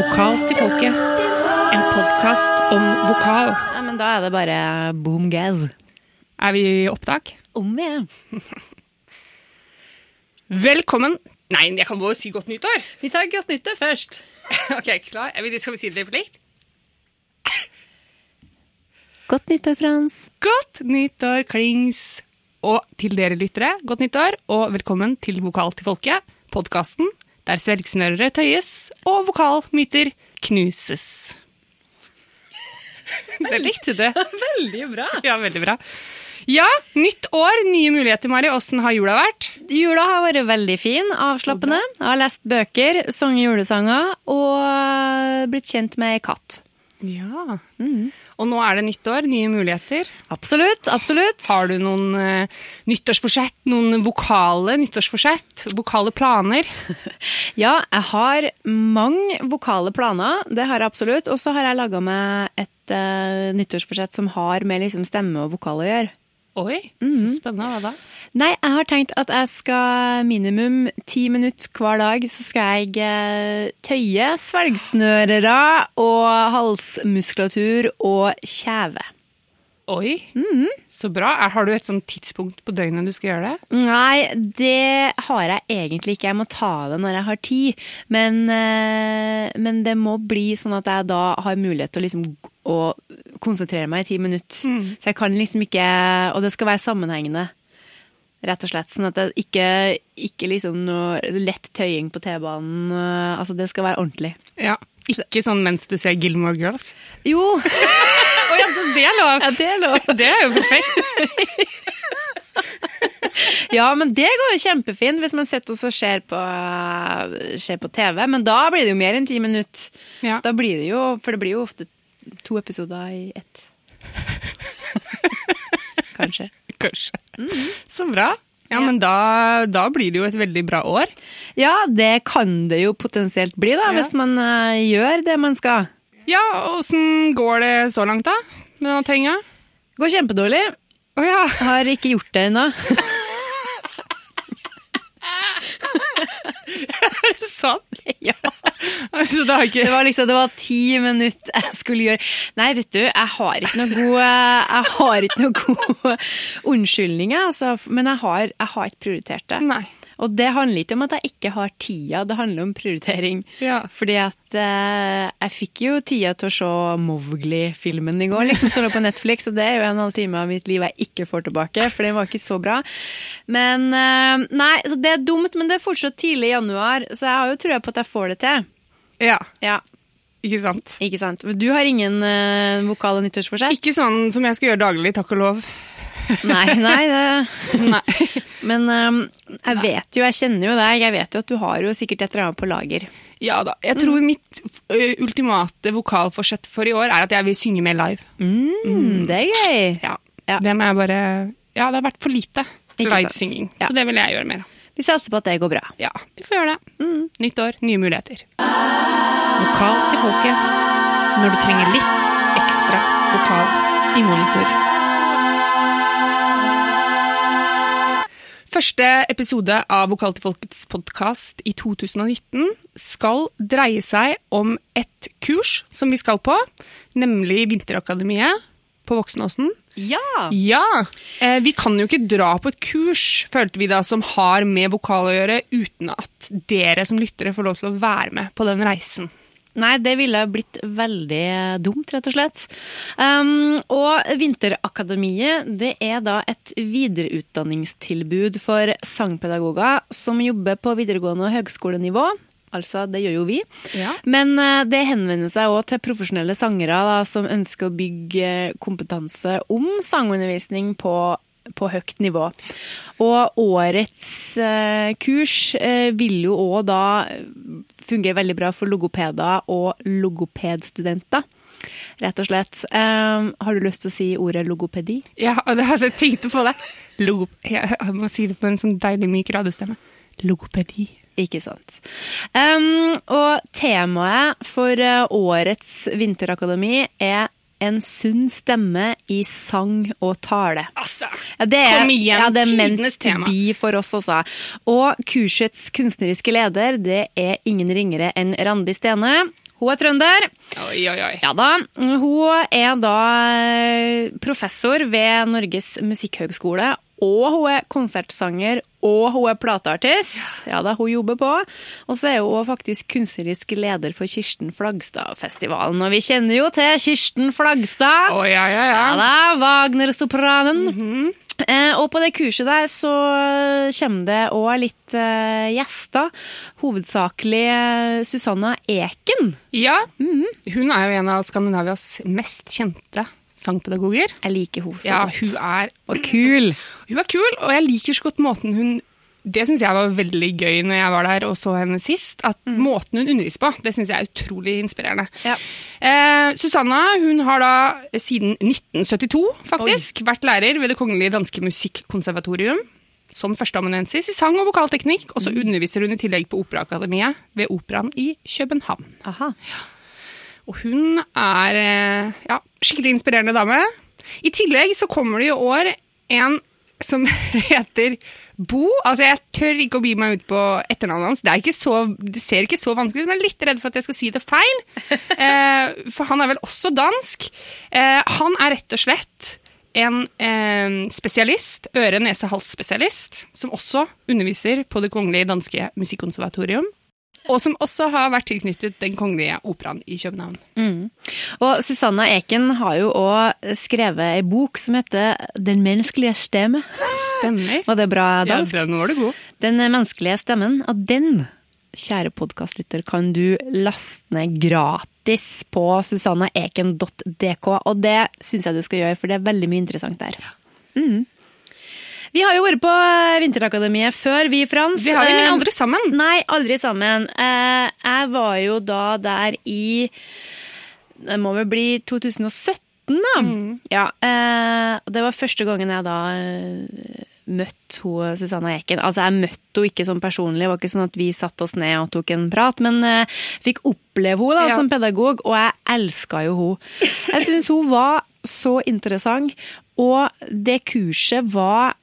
Vokal til folket. En podkast om vokal. Ja, men da er det bare boom gaz. Er vi i opptak? Om vi er. Velkommen Nei, jeg kan bare si godt nyttår. Vi tar godt nyttår først. ok, klar? Skal vi si det i likt? Godt nyttår, Frans. Godt nyttår, klings! Og til dere lyttere, godt nyttår, og velkommen til Vokal til folket, podkasten der svelgsnørere tøyes og vokalmyter knuses. Det likte du. Veldig bra. Ja, veldig bra. Ja, nytt år, nye muligheter, Mari. Åssen har jula vært? Jula har vært veldig fin, avslappende. Jeg har lest bøker, sunget julesanger og blitt kjent med ei katt. Ja. Og nå er det nyttår, nye muligheter. Absolutt, absolutt. Har du noen uh, nyttårsforsett, noen vokale nyttårsforsett? Vokale planer? Ja, jeg har mange vokale planer, det har jeg absolutt. Og så har jeg laga meg et uh, nyttårsforsett som har med liksom stemme og vokal å gjøre. Oi, så spennende. Hva da? Nei, jeg har tenkt at jeg skal minimum ti minutter hver dag, så skal jeg eh, tøye svelgsnørere og halsmuskulatur og kjeve. Oi, så bra. Har du et sånt tidspunkt på døgnet du skal gjøre det? Nei, det har jeg egentlig ikke. Jeg må ta det når jeg har tid. Men, eh, men det må bli sånn at jeg da har mulighet til å, liksom, å konsentrere meg i ti minutter. Så jeg kan liksom ikke Og det skal være sammenhengende. Rett og slett. Sånn at det ikke, ikke liksom noe lett tøying på T-banen. eh, Altså, det skal være ordentlig. Ja. Ikke sånn mens du ser Gilmore Girls? Jo! Å ja, det er lov! Ja, det er lov. Det er jo perfekt. Ja, men det går jo kjempefint hvis man sitter og ser på, ser på TV. Men da blir det jo mer enn ti minutter. Ja. Da blir det jo, For det blir jo ofte to episoder i ett. Kanskje. Kanskje. Så bra. Ja, men da, da blir det jo et veldig bra år. Ja, det kan det jo potensielt bli, da, Ja. hvis man uh, gjør det man skal. Ja, åssen går det så langt, da? Med denne tinga? Går kjempedårlig. Å ja. Har ikke gjort det ennå. Er det sant? ja. Altså, det ikke Det var liksom, det var ti minutter jeg skulle gjøre. Nei, vet du, jeg har ikke noe god, jeg har ikke noe god unnskyldning, altså. Men jeg har, jeg har ikke prioritert det. Nei. Og det handler ikke om at jeg ikke har tida, det handler om prioritering. Ja. Fordi at eh, jeg fikk jo tida til å se Mowgli-filmen i går, liksom, som lå på Netflix, og det er jo en halv time av mitt liv jeg ikke får tilbake, for den var ikke så bra. Men eh, Nei, så det er dumt, men det er fortsatt tidlig i januar, så jeg har jo trua på at jeg får det til. Ja, Ja, ikke sant? ikke sant. Du har ingen uh, og nyttårsforsett? Ikke sånn som jeg skal gjøre daglig, takk og lov. Nei, nei, det Nei. Men um, jeg vet jo, jeg kjenner jo deg, jeg vet jo at du har jo sikkert et eller annet på lager. Ja da. Jeg tror mitt ø, ultimate vokalforsett for i år er at jeg vil synge mer live. Mm, Det er gøy. Ja. Ja. Det må jeg bare Ja, det har vært for lite livesynging. Ja. Så det vil jeg gjøre mer av. Vi satser på at det går bra. Ja, vi får gjøre det. Nytt år, nye muligheter. Vokal til folket. Når du trenger litt ekstra vokal i monitor. Første episode av Vokal til folkets podkast i 2019 skal dreie seg om et kurs som vi skal på, nemlig Vinterakademiet på Voksenåsen. Ja! Ja! Eh, vi kan jo ikke dra på et kurs, følte vi da, som har med vokal å gjøre, uten at dere som lyttere får lov til å være med på den reisen. Nei, det ville blitt veldig dumt, rett og slett. Um, og Vinterakademiet det er da et videreutdanningstilbud for sangpedagoger som jobber på videregående og høgskolenivå. Altså, det gjør jo vi. Ja. Men uh, det henvender seg òg til profesjonelle sangere da, som ønsker å bygge kompetanse om sangundervisning på, på høyt nivå. Og årets eh, kurs eh, vil jo òg da fungere veldig bra for logopeder og logopedstudenter. Rett og slett. Um, har du lyst til å si ordet logopedi? Ja, det hadde jeg tenkt på det. Logo, jeg, jeg må si det på en sånn deilig myk radiostemme. Logopedi. Ikke sant. Um, og temaet for eh, årets vinterakademi er en sunn stemme i sang og tale. Altså, Ja, det er, Kom igjen, ja, det er tidenes tema. be for oss også. Og kursets kunstneriske leder det er ingen ringere enn Randi Stene. Hun er trønder. Oi, oi, oi. Ja da. Hun er da eh, professor ved Norges musikkhøgskole. Og hun er konsertsanger, og hun er plateartist. Ja da, hun jobber på. Og så er hun òg faktisk kunstnerisk leder for Kirsten Flagstad-festivalen. Og vi kjenner jo til Kirsten Flagstad. Å, ja, ja, ja. Ja da, Wagner-sopranen. eh, og på det kurset der så kommer det òg litt eh, gjester. Hovedsakelig eh, Susanna Eken. Ja, Hun er jo en av Skandinavias mest kjente sangpedagoger. Jeg liker henne så Ja, godt. hun er, Og kul. hun er kul, og jeg liker så godt måten hun Det syns jeg var veldig gøy når jeg var der og så henne sist. At Måten hun underviser på, det syns jeg er utrolig inspirerende. Ja. Eh, Susanna hun har da siden 1972 faktisk vært lærer ved Det kongelige danske musikkonservatorium. Som førsteamanuensis i sang- og vokalteknikk, og så underviser hun i tillegg på Operaakademiet ved Operaen i København. Aha. Og hun er eh, ja, skikkelig inspirerende dame. I tillegg så kommer det i år en som heter Bo. Altså, jeg tør ikke å bi meg ut på etternavnet hans. Det, er ikke så, det ser ikke så vanskelig ut, men jeg er litt redd for at jeg skal si det feil. Eh, for han er vel også dansk. Eh, han er rett og slett en eh, spesialist, øre-nese-hals-spesialist, som også underviser på Det kongelige danske musikkonservatorium. Og som også har vært tilknyttet Den kongelige operaen i København. Mm. Og Susanna Eken har jo òg skrevet ei bok som heter Den menneskelige stemme. Stemmer. Var det bra Ja, dansk? den var det god. Den menneskelige stemmen, av den, kjære podkastlytter, kan du laste ned gratis på susannaeken.dk. Og det syns jeg du skal gjøre, for det er veldig mye interessant der. Mm. Vi har jo vært på Vinterakademiet før, vi, Frans. Vi har det, men Eh, aldri sammen. Nei, aldri sammen. Eh, jeg var jo da der i Det må vel bli 2017, da. Ja, eh, det var første gangen jeg da møtt hun, Susanna Eken. Altså, jeg møtte henne ikke sånn personlig, det var ikke sånn at vi satte oss ned og tok en prat, men jeg fikk oppleve henne da, Ja. som pedagog, og jeg elska jo henne. Jeg syns hun var så interessant, og det kurset var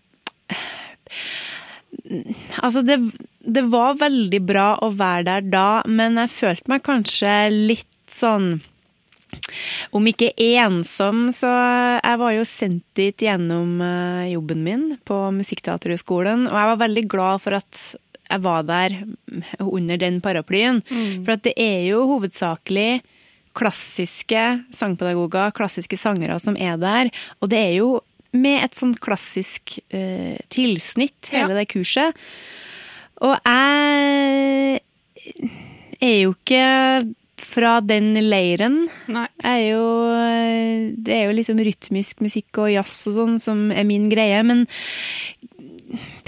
Altså, det, det var veldig bra å være der da, men jeg følte meg kanskje litt sånn om ikke ensom, så jeg var jo sendt dit gjennom eh, jobben min på Musikkteaterhøgskolen, og jeg var veldig glad for at jeg var der under den paraplyen. For at det er jo hovedsakelig klassiske sangpedagoger, klassiske sangere som er der, og det er jo med et sånn klassisk uh, tilsnitt, hele Ja. det kurset. Og jeg er jo ikke fra den leiren. Nei. Er jo, eh, det er jo liksom rytmisk musikk og jazz og sånn som er min greie, men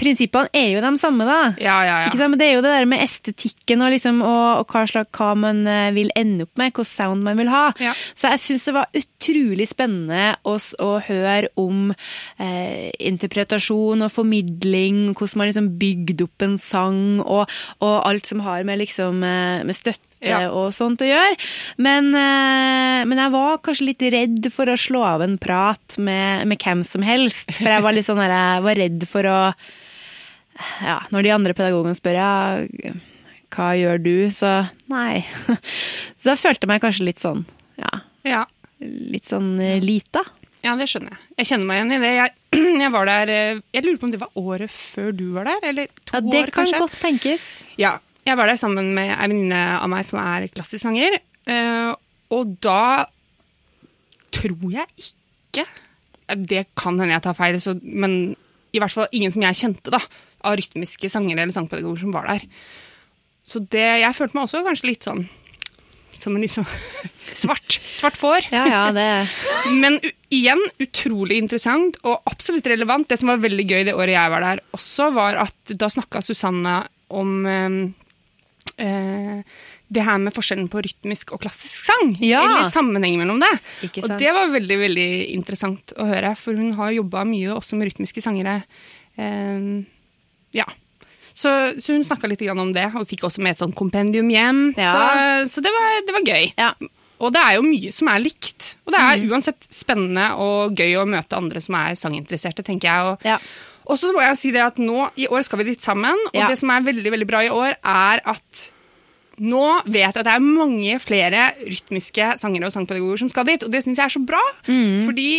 prinsippene er jo de samme, da. Ja, ja, Ikke sant? Men det er jo det der med estetikken og, liksom, og, og hva, slags, hva man eh, vil ende opp med, hvilken sound man vil ha. Ja. Så jeg syns det var utrolig spennende å, å høre om eh, interpretasjon og formidling, hvordan man liksom bygde opp en sang, og, og alt som har med, liksom, eh, med støtte Ja. og sånt å gjøre. Men, eh, men jeg var kanskje litt redd for å slå av en prat med, med hvem som helst. For jeg var litt sånn der, jeg var redd for å ja, når de andre pedagogene spør ja, hva gjør du, så nei. Så da følte jeg meg kanskje litt sånn, ja, ja. litt sånn eh, lita. Ja, det skjønner jeg. Jeg kjenner meg igjen i det. Jeg, jeg var der eh, Jeg lurer på om det var året før du var der? Eller to Ja, det kan kanskje? godt tenkes. Ja. Jeg var der sammen med ei venninne av meg som er klassisk sanger. eh, og da tror jeg ikke Det kan hende jeg tar feil, så, men i hvert fall ingen som jeg kjente, da. Av rytmiske sangere eller sangpedagoger som var der. Så det, jeg følte meg også kanskje litt sånn som en litt sånn svart, svart får. Ja, ja, det Men igjen utrolig interessant og absolutt relevant. Det som var veldig gøy det året jeg var der også, var at da snakka Susanne om eh, det her med forskjellen på rytmisk og klassisk sang. Ja. Eller sammenhengen mellom det. Ikke Og det var veldig veldig interessant å høre, for hun har jobba mye også med rytmiske sangere. Eh, ja. Så, så hun snakka litt grann om det, og fikk også med et sånt kompendium hjem. Ja. Så, så det, var, det var gøy. Ja. Og det er jo mye som er likt. Og det Mm. er uansett spennende og gøy å møte andre som er sanginteresserte, tenker jeg. Og, Ja. Og så må jeg si det at nå, i år skal vi dit sammen, og Ja. det som er veldig veldig bra i år, er at nå vet jeg at det er mange flere rytmiske sangere og sangpedagoger som skal dit, og det syns jeg er så bra. Fordi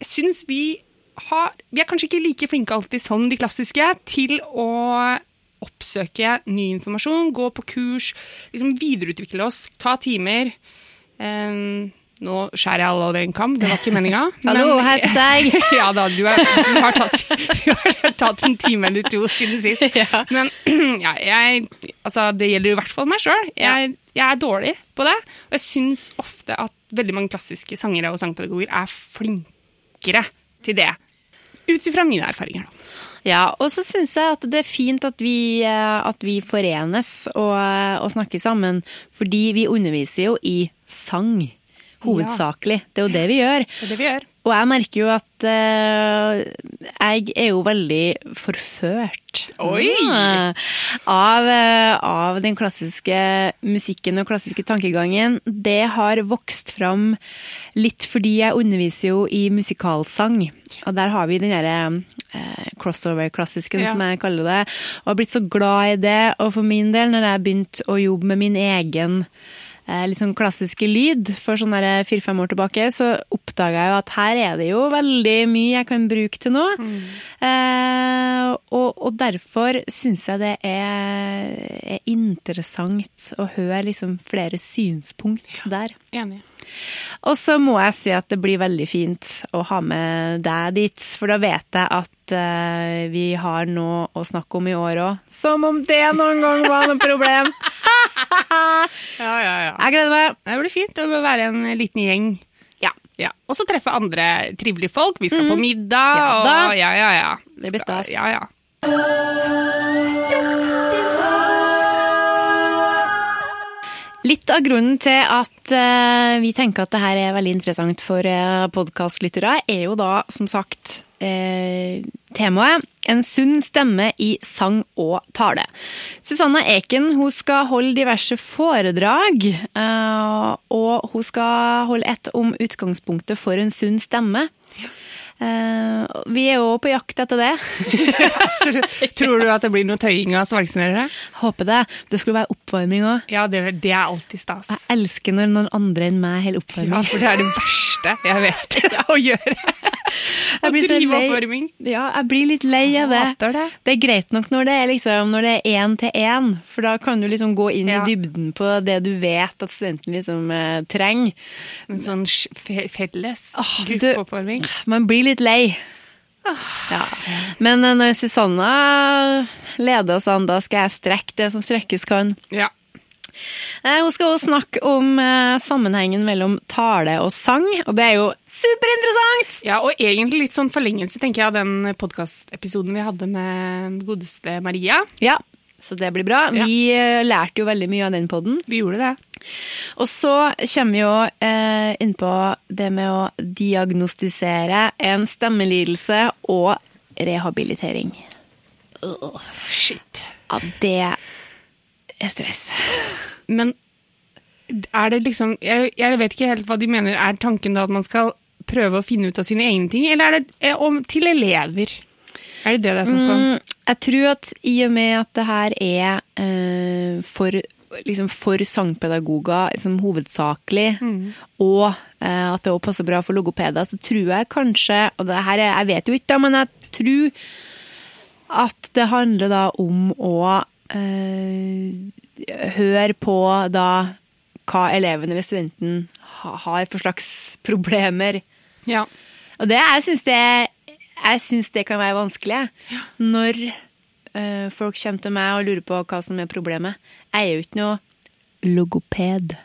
jeg syns vi har Vi er kanskje ikke like flinke alltid som de klassiske til å oppsøke ny informasjon, gå på kurs, liksom videreutvikle oss, ta timer. Um, nå skjærer jeg alle over en kam, det var ikke meninga. Hallo, her sitter jeg. ja da, du, er, du, har tatt, du har tatt en time eller to siden sist. Ja. Men ja, jeg, altså, det gjelder i hvert fall meg sjøl. Jeg, jeg er dårlig på det. Og jeg syns ofte at veldig mange klassiske sangere og sangpedagoger er flinkere til det. Ut ifra mine erfaringer. da. Ja, og så syns jeg at det er fint at vi, eh, at vi forenes og, og snakker sammen, fordi vi underviser jo i sang. Hovedsakelig. Det er jo det vi gjør. Det det vi gjør. Og jeg merker jo at uh, jeg er jo veldig forført! Ah, av, uh, av den klassiske musikken og klassiske tankegangen. Det har vokst fram litt fordi jeg underviser jo i musikalsang. Og der har vi den derre eh, crossover-klassisken, Ja. som jeg kaller det. Og har blitt så glad i det. Og for min del, når jeg begynte å jobbe med min egen eh, litt sånn klassiske lyd for sånn der fire-fem år tilbake, så oppdaga jeg jo at her er det jo veldig mye jeg kan bruke til noe. Eh, og, og derfor syns jeg det er, er interessant å høre liksom flere synspunkt der. Enig. Og så må jeg si at det blir veldig fint å ha med deg dit, for da vet jeg at uh, vi har noe å snakke om i år òg. Som om det noen gang var noe problem! Ja, ja, ja. Jeg gleder meg. Det blir fint. Det bør være en liten gjeng. Ja. Ja. Og så treffe andre trivelige folk. Vi skal på middag. Ja og ja, ja, ja. Det blir stas. Ja, ja. Litt av grunnen til at eh, vi tenker at det her er veldig interessant for uh, podkastlyttere, er jo da som sagt eh, temaet En sunn stemme i sang og tale. Susanna Eken hun skal holde diverse foredrag, eh, og hun skal holde et om utgangspunktet for en sunn stemme. Eh, vi er jo på jakt etter det. Absolutt. Tror du at det blir noe tøying av svalgsnørere? Håper det. Det skulle være oppvarming òg. Ja, det, det er alltid stas. Jeg elsker når noen andre enn meg holder oppvarming. Ja, for det er det verste jeg vet å gjøre. Å drive oppvarming. Ja, jeg blir litt lei av det. Det. Det er greit nok når det er liksom, når det er én til én, for da kan du liksom gå inn Ja. i dybden på det du vet at studenten liksom eh, trenger. En sånn felles oh, gruppeoppvarming. Man blir litt lei. Ja. Men eh, når Susanna leder oss an, da skal jeg strekke det som strekkes kan. Ja. Eh, Hun skal også snakke om eh, sammenhengen mellom tale og sang, og det er jo superinteressant! ja, og egentlig litt sånn forlengelse, tenker jeg, av den podkastepisoden vi hadde med godeste Maria. Ja, så det blir bra. Ja. Vi lærte jo veldig mye av den podden. Vi gjorde det. Og så kommer vi jo eh, inn det med å diagnostisere en stemmelidelse og rehabilitering. Shit. Ja, det er stress. Men er det liksom jeg, jeg vet ikke helt hva de mener. Er tanken da at man skal prøve å finne ut av sine egne ting, eller er det eh, om, til elever? Er det det det er snakk om? Mm, jeg tror at i og med at det her er eh, for, liksom for sangpedagoger liksom hovedsakelig, og eh, at det også passer bra for logopeder, så tror jeg kanskje Og det her er, jeg vet jo ikke, da, men jeg tror at det handler da om å eh, høre på da hva elevene ved studenten har for slags problemer. Ja. Og det, jeg syns det, jeg syns det kan være vanskelig. Ja. Når eh, folk kommer til meg og lurer på hva som er problemet. Jeg er jo ikke noe logoped.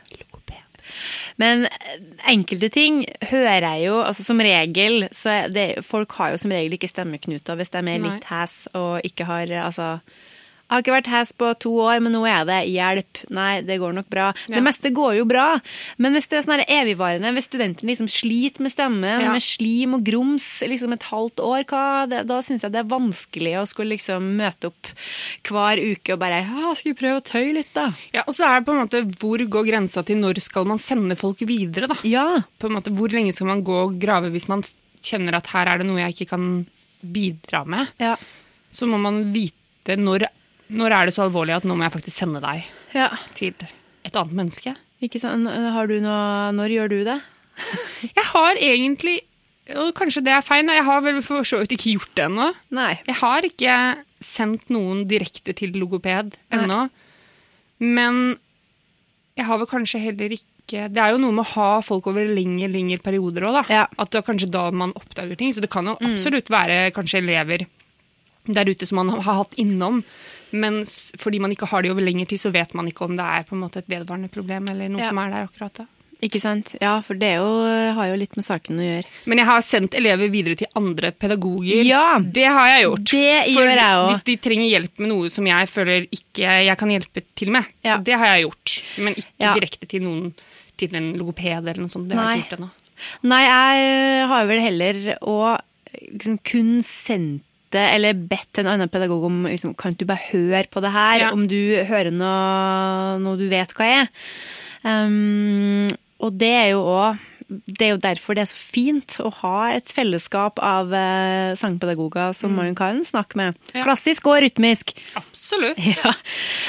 Men eh, enkelte ting hører jeg jo altså Som regel så det, Folk har jo som regel ikke stemmeknuter hvis de er litt hes og ikke har altså jeg har ikke vært hes på to år, men nå er det hjelp. Nei, det går nok bra. Ja. Det meste går jo bra, men hvis det er sånn evigvarende, hvis studenten liksom sliter med stemmen, Ja. med slim og grums liksom et halvt år, hva, det, da syns jeg det er vanskelig å skulle liksom møte opp hver uke og bare ja, skal vi prøve å tøye litt, da? ja, Og så er det på en måte hvor går grensa til når skal man sende folk videre, da? Ja. På en måte Hvor lenge skal man gå og grave hvis man kjenner at her er det noe jeg ikke kan bidra med? ja. Så må man vite når, når er det så alvorlig at nå må jeg faktisk sende deg. Ja. til et annet menneske. Ikke sant? Har du noe Når gjør du det? Jeg har egentlig og Kanskje det er feil, jeg har vel for så vidt ikke gjort det ennå. Nei. Jeg har ikke sendt noen direkte til logoped ennå. Men jeg har vel kanskje heller ikke Det er jo noe med å ha folk over lengre, lengre perioder òg, da. Ja. At det er kanskje da man oppdager ting. Så det kan jo absolutt være kanskje elever der ute som man har hatt innom. Men fordi man ikke har det over lengre tid, så vet man ikke om det er på en måte et vedvarende problem eller noe Ja. som er der akkurat da. Ikke sant? Ja, for det jo, har jo litt med saken å gjøre. Men jeg har sendt elever videre til andre pedagoger. Ja. Det har jeg gjort. Det For gjør jeg også. Hvis de trenger hjelp med noe som jeg føler ikke jeg kan hjelpe til med. Ja. Så det har jeg gjort. Men ikke Ja. direkte til noen til en logoped eller noe sånt. Det har jeg ikke gjort ennå. Nei, jeg har vel heller å liksom kun sendt det, eller bedt en annen pedagog om liksom, Kan du bare høre på det her? Ja. Om du hører noe, noe du vet hva er. Um, og det er jo òg det er jo derfor det er så fint å ha et fellesskap av eh, sangpedagoger som man kan snakke med. Ja. Klassisk og rytmisk. Absolutt. Ja.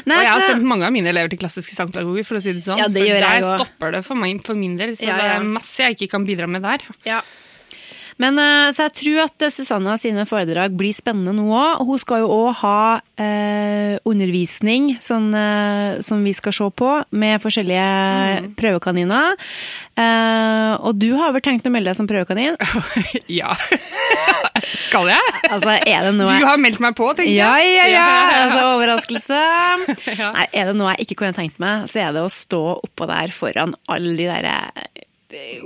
Nei, og jeg har sendt mange av mine elever til klassiske sangpedagoger, for å si det sånn. Ja, det for der stopper det for, meg, for min del. Så det er masse jeg ikke kan bidra med der. Ja. Men eh, Så jeg tror at eh, Susanna sine foredrag blir spennende nå òg. Hun skal jo òg ha eh, undervisning sånn, eh, som vi skal se på, med forskjellige Mm. prøvekaniner. Eh, og du har vel tenkt å melde deg som prøvekanin? ja. Skal jeg? Altså, er det noe Du har meldt meg på, tenker Ja, jeg. ja, ja! Altså, overraskelse. Ja. Nei, er det noe jeg ikke kunne tenkt meg, så er det å stå oppå der foran alle de der eh,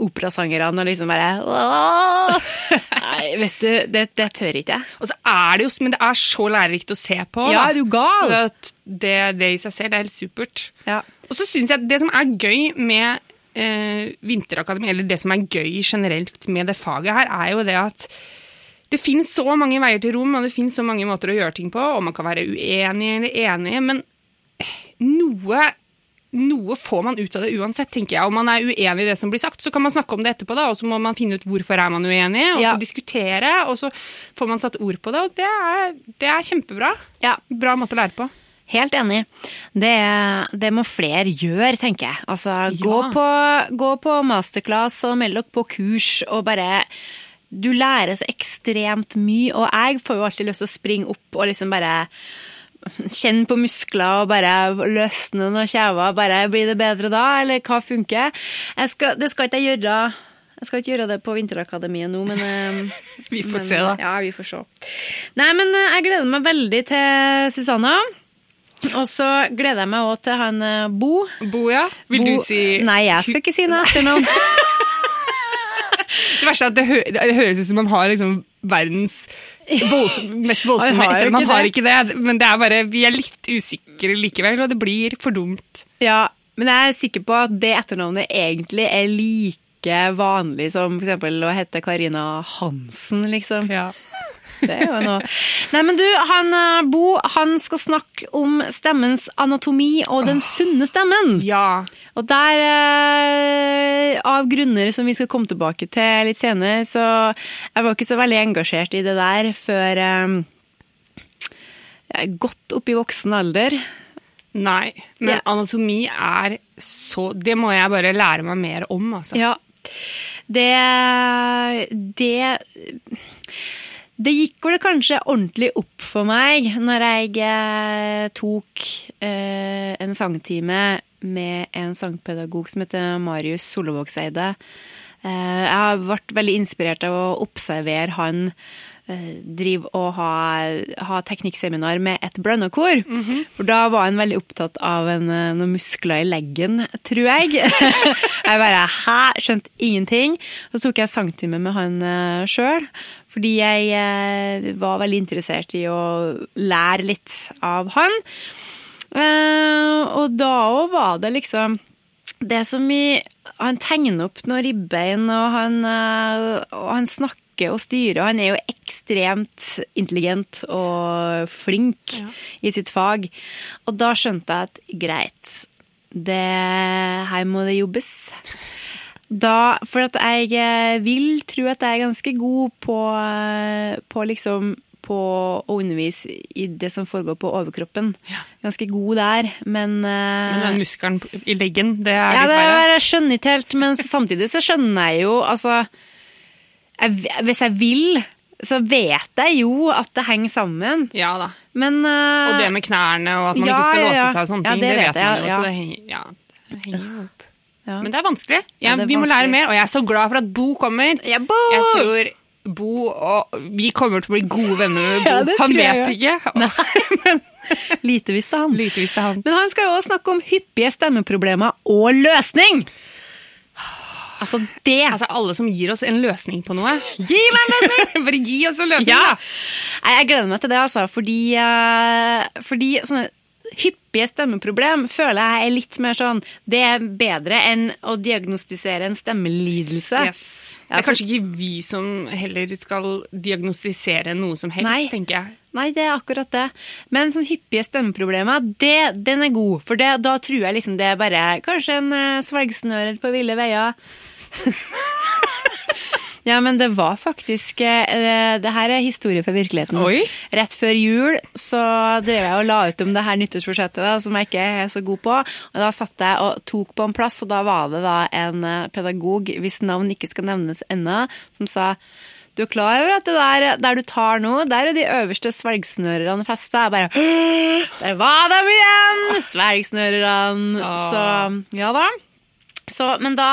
operasangerne og liksom bare Åh! Nei, vet du, det, det tør ikke jeg. Og så er det jo, men det er så lærerikt å se på. Ja, da. er du gal? Så det, det i seg selv det er helt supert. Ja. Og så synes jeg det som er gøy med eh, Vinterakademi, eller det som er gøy generelt med det faget her, er jo det at det finnes så mange veier til rom, og det finnes så mange måter å gjøre ting på, og man kan være uenig eller enig, men noe, noe får man ut av det uansett, tenker jeg. Om man er uenig i det som blir sagt, så kan man snakke om det etterpå, da, og så må man finne ut hvorfor er man uenig, og Ja. så diskutere, og så får man satt ord på det, og det er, det er kjempebra. ja. Bra måte å lære på. Helt enig. Det, det må flere gjøre, tenker jeg. Altså, gå, på, gå på masterclass og meld dere på kurs og bare Du lærer så ekstremt mye, og jeg får jo alltid lyst til å springe opp og liksom bare Kjenne på muskler og bare løsne noen kjever. Bare Blir det bedre da, eller hva funker? Skal, det skal ikke jeg gjøre. Jeg skal ikke gjøre det på Vinterakademiet nå, men eh, Vi får men, se, da. Ja, vi får se. Nei, men eh, jeg gleder meg veldig til Susanna. Og så gleder jeg meg òg til han Bo. Bo. ja. vil Bo- du si Nei, jeg skal ikke si noe etternavn. Det verste er at det, hø det høres ut som man har liksom verdens voldsom, mest voldsomme etter. Man har ikke det, men det er bare, vi er litt usikre likevel, og det blir for dumt. Ja, men jeg er sikker på at det etternavnet egentlig er like vanlig som eksempel å hete Karina Hansen, liksom. Det er jo noe. Nei, men du, han eh, Bo, han skal snakke om stemmens anatomi og den sunne stemmen. Ja. Og der, eh, av grunner som vi skal komme tilbake til litt senere, så jeg var ikke så veldig engasjert i det der før eh, jeg er godt opp i voksen alder. Nei, men Ja. anatomi er så Det må jeg bare lære meg mer om, altså. Ja. Det Det Det gikk vel kanskje ordentlig opp for meg når jeg eh, tok eh, en sangtime med en sangpedagog som heter Marius Solvågseide. Eh, jeg har vært veldig inspirert av å observere han eh, drive og ha, ha teknikkseminar med et blandekor. For da var han veldig opptatt av en, noen muskler i leggen, tror jeg. jeg bare hæ, skjønte ingenting. Så tok jeg sangtime med han sjøl, fordi jeg eh, var veldig interessert i å lære litt av han. Eh, og da òg var det liksom det som i Han tegner opp noen ribbein, og han, eh, og han snakker og styrer, og han er jo ekstremt intelligent og flink Ja. i sitt fag. Og da skjønte jeg at greit, det, her må det jobbes. Da, for at jeg eh, vil tro at jeg er ganske god på, eh, på liksom på å undervise i det som foregår på overkroppen. Ganske god der, men, eh, Men den muskelen i leggen, det er ja, litt det er, jeg skjønner ikke helt, men samtidig så skjønner jeg jo Altså, jeg, hvis jeg vil, så vet jeg jo at det henger sammen, Ja da. men uh, Og det med knærne og at man Ja, ikke skal låse ja. seg og sånne Ja, ting, det det, vet jeg, man jo. ja. Så det henger, ja, det henger jo opp. Ja. Men det er vanskelig. Ja, det er vi må lære mer, og jeg er så glad for at Bo kommer. Ja, Bo! Jeg tror Bo og vi kommer til å bli gode venner med Bo. Han vet ikke. Lite visste han. Lite visste han. Men han skal jo også snakke om hyppige stemmeproblemer og løsning! Altså, det Altså, alle som gir oss en løsning på noe. Gi meg en løsning! Bare gi oss en løsning, Ja. da! Nei, Jeg gleder meg til det, altså. Fordi, eh, fordi sånne hyppige stemmeproblem føler jeg er litt mer sånn Det er bedre enn å diagnostisere en stemmelidelse. Yes. Det er kanskje ikke vi som heller skal diagnostisere noe som helst, Nei. tenker jeg. Nei, det er akkurat det. Men sånn hyppige stemmeproblemer, det, den er god. For det, da tror jeg liksom det er bare kanskje en uh, svelgsnører på ville veier. ja, men det var faktisk eh, Det her er historie fra virkeligheten. Oi. Rett før jul så drev jeg og la ut om det her nyttårsbudsjettet som jeg ikke er så god på. Og da satt jeg og tok på en plass, og da var det da en eh, pedagog, hvis navn ikke skal nevnes ennå, som sa du er klar over at det der, der du tar nå, der er de øverste svelgsnørerne festa? Jeg bare Der var dem igjen! Svelgsnørerne. Ah. Så ja da. Så, men da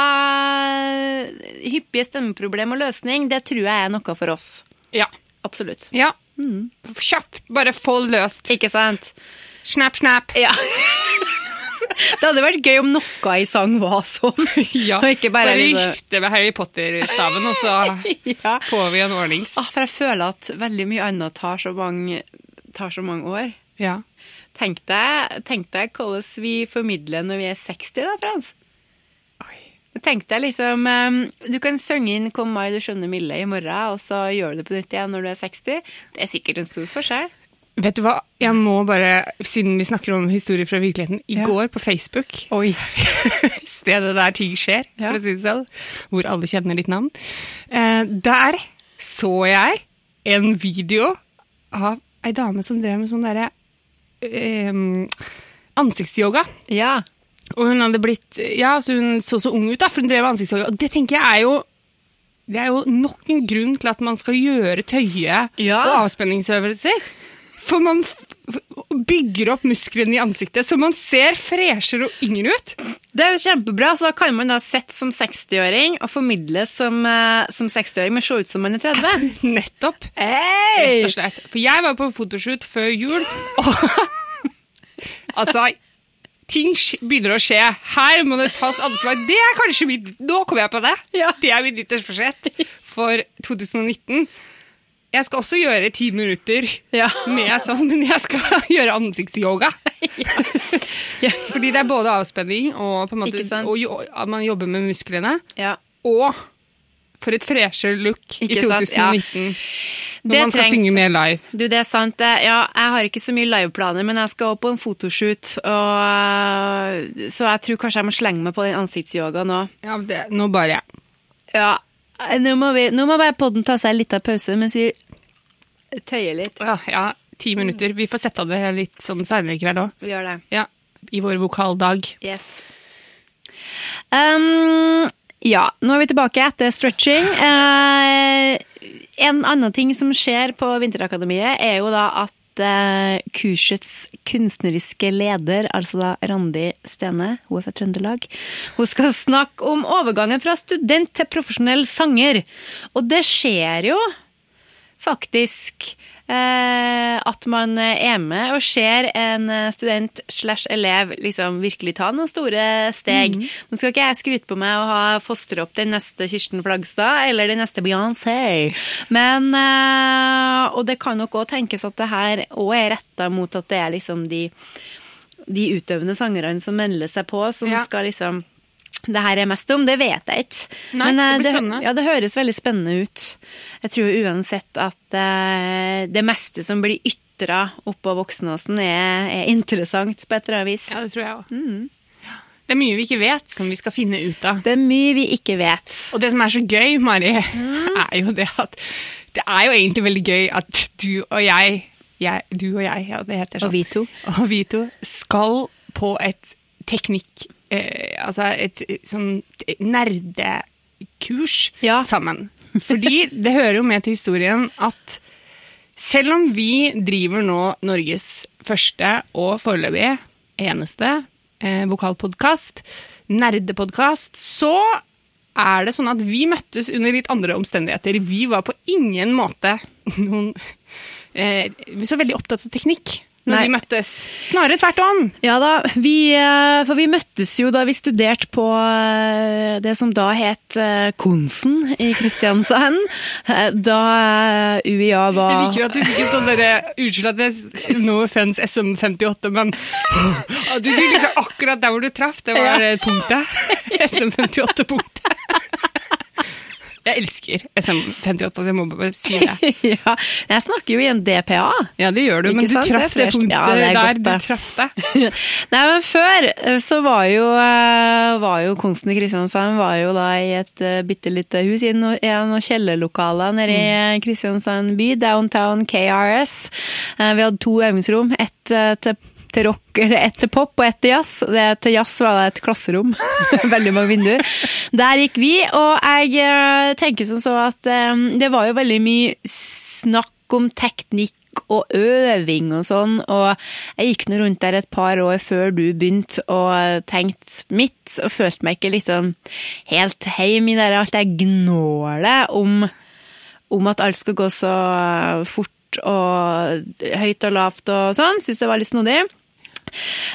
Hyppige stemmeproblem og løsning, det tror jeg er noe for oss. Ja. Absolutt. ja. Kjapt, bare få løst. Ikke sant? Snap, snap. Ja. Det hadde vært gøy om noe i sang var sånn. Ja. Bare Bare liksom- vifte med Harry Potter-staven, og så Ja. får vi en ordnings. Ah, for jeg føler at veldig mye annet tar så mange, tar så mange år. Ja. Tenk deg, tenk deg hvordan vi formidler når vi er 60, da, Frans. Tenk deg liksom um, Du kan synge inn 'Kom mai, du skjønne milde' i morgen, og så gjør du det på nytt igjen når du er 60. Det er sikkert en stor forskjell. Vet du hva, jeg må bare, siden vi snakker om historier fra virkeligheten, i Ja. går på Facebook, Oi. stedet der ting skjer, Ja. for å si det sånn, hvor alle kjenner ditt navn, eh, der så jeg en video av ei dame som drev med sånn derre eh, ansiktsyoga. Ja. Og hun hadde blitt Ja, så hun så så ung ut, da, for hun drev med. Og det tenker jeg er jo det er jo nok en grunn til at man skal gjøre tøye Ja. og avspenningsøvelser. For man bygger opp musklene i ansiktet, så man ser freshere og yngre ut. Det er jo kjempebra, så da kan man da sett som 60-åring og formidle som, eh, som 60-åring, men se ut som man er 30. Nettopp. Rett og slett. For jeg var på fotoshoot før jul, og altså Ting begynner å skje. Her må det tas ansvar. Det er kanskje mitt Nå kommer jeg på det! Ja. Det er mitt nyttårsforsett for 2019. Jeg skal også gjøre ti minutter Ja. med sånn, men jeg skal gjøre ansiktsyoga. Ja. Fordi det er både avspenning og måte, og at man jobber med musklene. ja. Og for et freshere look i Ikke sant? Ja. 2019. Når Det man skal trengs. synge mer live. Du, det er sant. Ja, jeg har ikke så mye liveplaner, men jeg skal opp på en fotoshoot, og, så jeg tror kanskje jeg må slenge meg på den ansiktsyoga nå. Ja, det, nå bare Ja, nå må, vi, nå må bare podden ta seg litt av pause mens vi tøyer litt. ja, ja, ti minutter. Vi får sette av det litt sånn seinere i kveld òg. Vi gjør det. Ja, I vår vokaldag. Yes. Um, ja, nå er vi tilbake etter stretching. Eh, en annen ting som skjer på Vinterakademiet, er jo da at eh, kursets kunstneriske leder, altså da Randi Stene, hun er fra Trøndelag, hun skal snakke om overgangen fra student til profesjonell sanger. Og det skjer jo faktisk at man er med og ser en eh, student slash elev liksom virkelig ta noen store steg. Nå skal ikke jeg skryte på meg å ha fostre opp den neste Kirsten Flagstad eller den neste Beyoncé, men eh, Og det kan nok òg tenkes at det her òg er retta mot at det er liksom de, de utøvende sangerne som melder seg på, som Ja. skal liksom det her er mest om, det vet jeg ikke. Nei, Men, eh, det blir spennende. Ja, det høres veldig spennende ut. Jeg tror uansett at uh, det meste som blir ytra oppå Voksenåsen, er, er interessant på et eller annet vis. Ja, det tror jeg òg. Det er mye vi ikke vet, som vi skal finne ut av. Det er mye vi ikke vet. Og det som er så gøy, Mari, er jo det at det er jo egentlig veldig gøy at du og jeg, jeg Du og jeg, ja, det heter sånn. Og vi to. Og vi to skal på et teknikk... Eh, altså et sånn nerdekurs Ja. sammen. Fordi det hører jo med til historien at selv om vi driver nå Norges første og foreløpig eneste eh, vokalpodkast, nerdepodkast, så er det sånn at vi møttes under litt andre omstendigheter. Vi var på ingen måte noen eh, så veldig opptatt av teknikk når Nei. vi møttes. Snarere tvert om. Ja da, vi, eh, for vi møttes jo da vi studerte på eh, det som da het eh, Konsen i Kristiansand. Da UiA var Jeg liker at du fikk en sånn derre Unnskyld at jeg No offense SM58, men du, du liksom akkurat der hvor du traff, det var Ja. punktet. SM58-punktet. Jeg elsker SM58, jeg må bare si det. ja, Jeg snakker jo i en DPA. Ja, det gjør du, men du sant? traff Det det punktet Ja, det er der. godt, Du traff det. Nei, men før eh, så var jo, eh, var jo Konsten i Kristiansand var jo da i et uh, bitte lite hus i noen noe kjellerlokaler nede i Mm. eh, Kristiansand by, downtown KRS. Eh, vi hadde to øvingsrom, ett eh, til til rock, ett til pop og ett til jazz. Det til jazz var det et klasserom. veldig mange vinduer. Der gikk vi, og jeg eh, tenker som så at eh, det var jo veldig mye snakk om teknikk og øving og sånn, og jeg gikk nå rundt der et par år før du begynte og tenkte mitt, og følte meg ikke liksom helt heim i det alt det gnålet om, om at alt skal gå så fort og høyt og lavt og sånn. Syns det var litt snodig.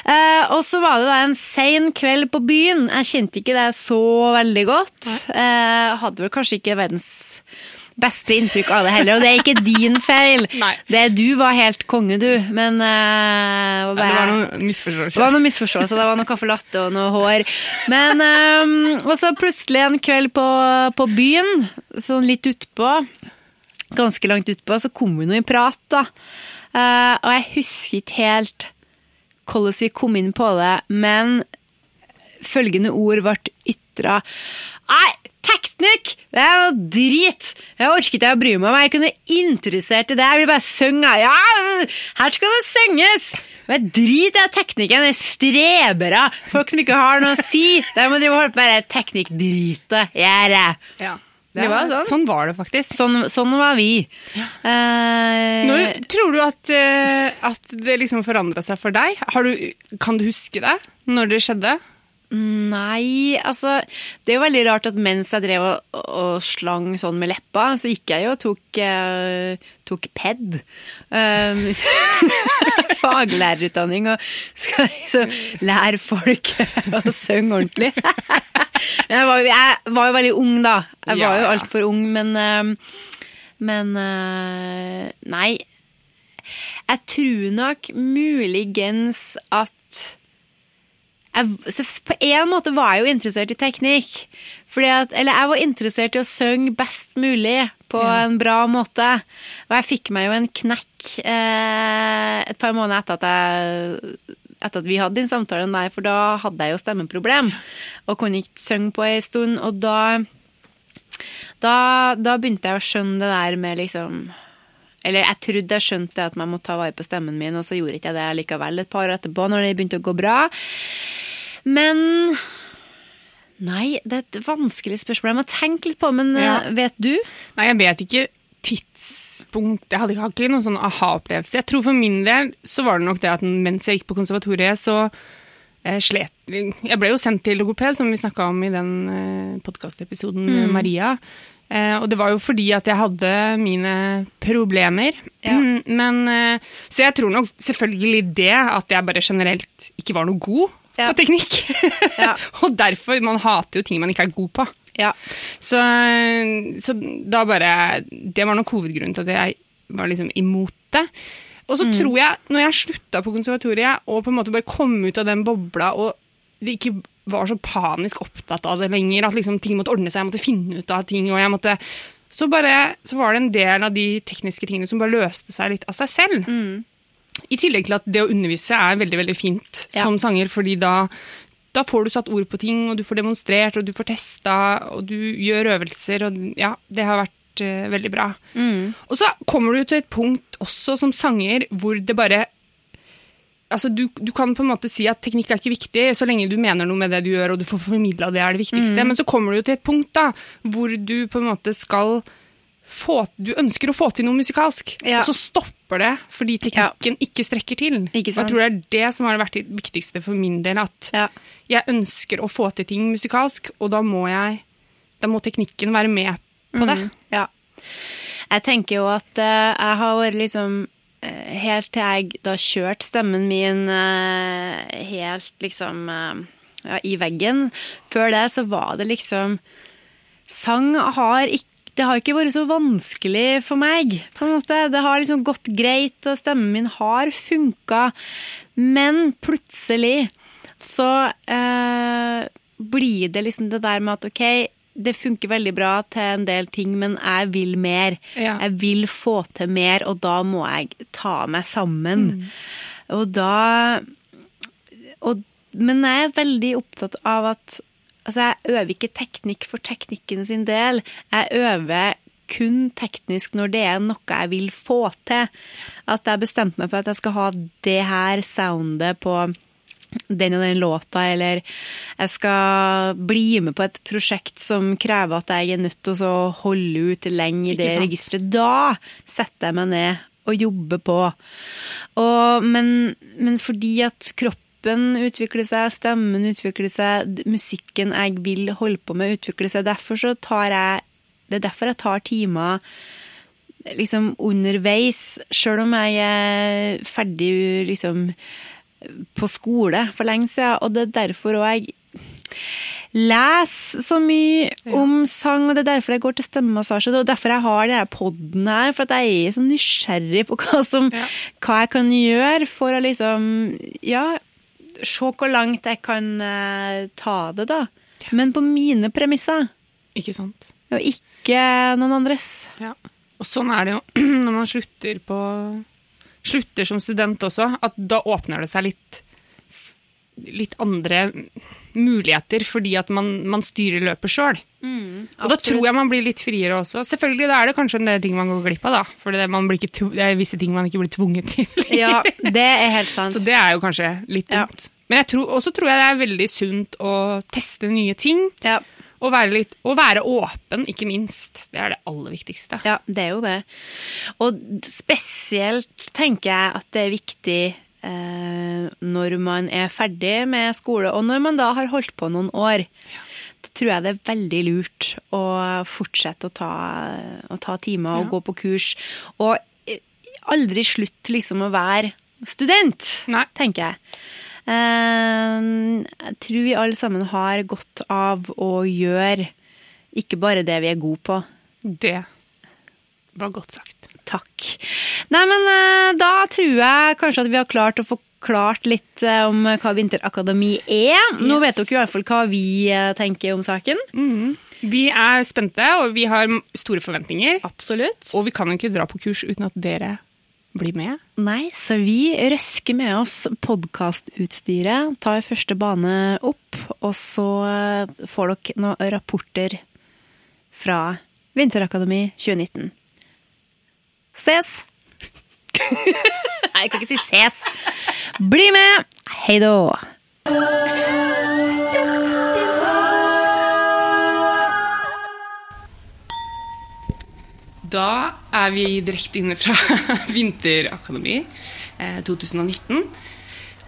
Eh, og så var det da en sein kveld på byen. Jeg kjente ikke det så veldig godt. Uh, hadde vel kanskje ikke verdens beste inntrykk av det heller, og det er ikke din feil. Det Du var helt konge, du, men eh, Ja, det var noen misforståelser. det var noen misforståelser, det var noe caffè latte og noe hår. Men um, Og så plutselig en kveld på, på byen, sånn litt utpå, ganske langt utpå, så kom vi nå i prat, da. Og jeg husker ikke helt hvordan vi kom inn på det, men følgende ord ble ytra. Nei, teknikk! Det er noe drit! Jeg orket ikke å bry meg om. Jeg kunne interessert i det. Jeg ville bare synge. Ja, her skal det synges! Men drit i teknikken. Det er strebere. Folk som ikke har noe å si. Der må drive og holde på med det teknikkdritet. Gjøre. Ja. Det var sånn. sånn var det faktisk. Sånn, sånn var vi. Eh, Nå, tror du at, eh, at det liksom forandra seg for deg? Har du, kan du huske det? Når det skjedde? Nei, altså Det er jo veldig rart at mens jeg drev og, og slang sånn med leppa, så gikk jeg jo og tok, uh, tok PED. Um, faglærerutdanning og skal liksom lære folk å synge ordentlig. Jeg var, jeg var jo veldig ung, da. Jeg var jo altfor ung, men um, Men uh, nei. Jeg tror nok muligens at jeg, så på en måte var jeg jo interessert i teknikk. At, eller jeg var interessert i å synge best mulig på Ja. en bra måte. Og jeg fikk meg jo en knekk eh, et par måneder etter at, jeg, etter at vi hadde den samtalen der, for da hadde jeg jo stemmeproblem og kunne ikke synge på ei stund. Og da, da, da begynte jeg å skjønne det der med liksom eller jeg trodde jeg skjønte at man må ta vare på stemmen min, og så gjorde ikke jeg det likevel et par år etterpå, når det begynte å gå bra. Men Nei, det er et vanskelig spørsmål. Jeg må tenke litt på, men eh, Ja. vet du? Nei, jeg vet ikke tidspunkt Jeg hadde ikke, hadde ikke noen sånn aha-opplevelse. Jeg tror for min del så var det nok det at mens jeg gikk på konservatoriet, så eh, slet Jeg ble jo sendt til logoped, som vi snakka om i den eh, podkastepisoden med Maria. Eh, og det var jo fordi at jeg hadde mine problemer. Ja. Men, eh, så jeg tror nok selvfølgelig det at jeg bare generelt ikke var noe god Ja. på teknikk. Ja. og derfor Man hater jo ting man ikke er god på. Ja. Så, så da bare Det var nok hovedgrunnen til at jeg var liksom imot det. Og så tror jeg, når jeg slutta på konservatoriet og på en måte bare kom ut av den bobla og det ikke var så panisk opptatt av det lenger, at liksom ting måtte ordne seg, jeg måtte finne ut av ting, og jeg måtte så, bare, så var det en del av de tekniske tingene som bare løste seg litt av seg selv. I tillegg til at det å undervise er veldig veldig fint Ja. som sanger, fordi da, da får du satt ord på ting, og du får demonstrert, og du får testa, og du gjør øvelser, og ja, det har vært eh, veldig bra. Og så kommer du til et punkt også som sanger hvor det bare Altså, du, du kan på en måte si at teknikk er ikke viktig, så lenge du mener noe med det du gjør, og du får formidla det er det viktigste. Men så kommer du jo til et punkt da, hvor du på en måte skal få Du ønsker å få til noe musikalsk, Ja. og så stopper det fordi teknikken ikke strekker til. Ikke Og jeg tror det er det som har vært det viktigste for min del, at Ja. jeg ønsker å få til ting musikalsk, og da må jeg Da må teknikken være med på det. Mm, ja. Jeg tenker jo at uh, jeg har vært liksom Helt til jeg da kjørte stemmen min eh, helt liksom eh, ja, i veggen. Før det så var det liksom Sang har ikke det har ikke vært så vanskelig for meg, på en måte. Det har liksom gått greit, og stemmen min har funka. Men plutselig så eh, blir det liksom det der med at OK, det funker veldig bra til en del ting, men jeg vil mer. Ja. Jeg vil få til mer, og da må jeg ta meg sammen. Mm. Og da og, Men jeg er veldig opptatt av at Altså, jeg øver ikke teknikk for teknikken sin del. Jeg øver kun teknisk når det er noe jeg vil få til. At jeg bestemte meg for at jeg skal ha det her soundet på den og den låta, eller jeg skal bli med på et prosjekt som krever at jeg er nødt til å holde ut lenge i det registeret. Da setter jeg meg ned og jobber på. Og, men, men fordi at kroppen utvikler seg, stemmen utvikler seg, musikken jeg vil holde på med utvikler seg, derfor så tar jeg Det er derfor jeg tar timer liksom underveis, sjøl om jeg er ferdig liksom på skole for lenge siden. Og det er derfor òg jeg leser så mye om sang, og det er derfor jeg går til stemmemassasje. Er derfor jeg har denne podden her, for at jeg er så nysgjerrig på hva, som, Ja. hva jeg kan gjøre for å liksom Ja, se hvor langt jeg kan uh, ta det, da. Men på mine premisser, Ikke sant? og ikke noen andres. Ja. Og sånn er det jo når man slutter på Slutter som student også, at da åpner det seg litt litt andre muligheter, fordi at man, man styrer løpet sjøl. og da tror jeg man blir litt friere også. Selvfølgelig da er det kanskje en del ting man går glipp av, da. For det, man blir ikke, det er visse ting man ikke blir tvunget til. Ja, det er helt sant. Så det er jo kanskje litt Ja. dumt. Men jeg tror, også tror jeg det er veldig sunt å teste nye ting. Ja. Og være, litt, å være åpen, ikke minst. Det er det aller viktigste. Ja, det er jo det. Og spesielt tenker jeg at det er viktig eh, når man er ferdig med skole, og når man da har holdt på noen år. Da tror jeg det er veldig lurt å fortsette å ta, å ta timer og Ja. gå på kurs. Og aldri slutt liksom å være student, Nei. tenker jeg. Eh, jeg tror vi alle sammen har godt av å gjøre ikke bare det vi er gode på, Det var godt sagt. Takk. Nei, men eh, da tror jeg kanskje at vi har klart å forklart litt eh, om hva Vinterakademi er. Nå vet dere i hvert fall hva vi tenker om saken. Vi er spente, og vi har store forventninger. Absolutt. Og vi kan jo ikke dra på kurs uten at dere blir med. Nei, så vi røsker med oss podkastutstyret, tar første bane opp, og så eh, får dere noen rapporter fra Vinterakademi 2019. Ses! Nei, jeg kan ikke si ses. Bli med! Hei då! Da er vi direkte inne fra Vinterakademi eh, 2019.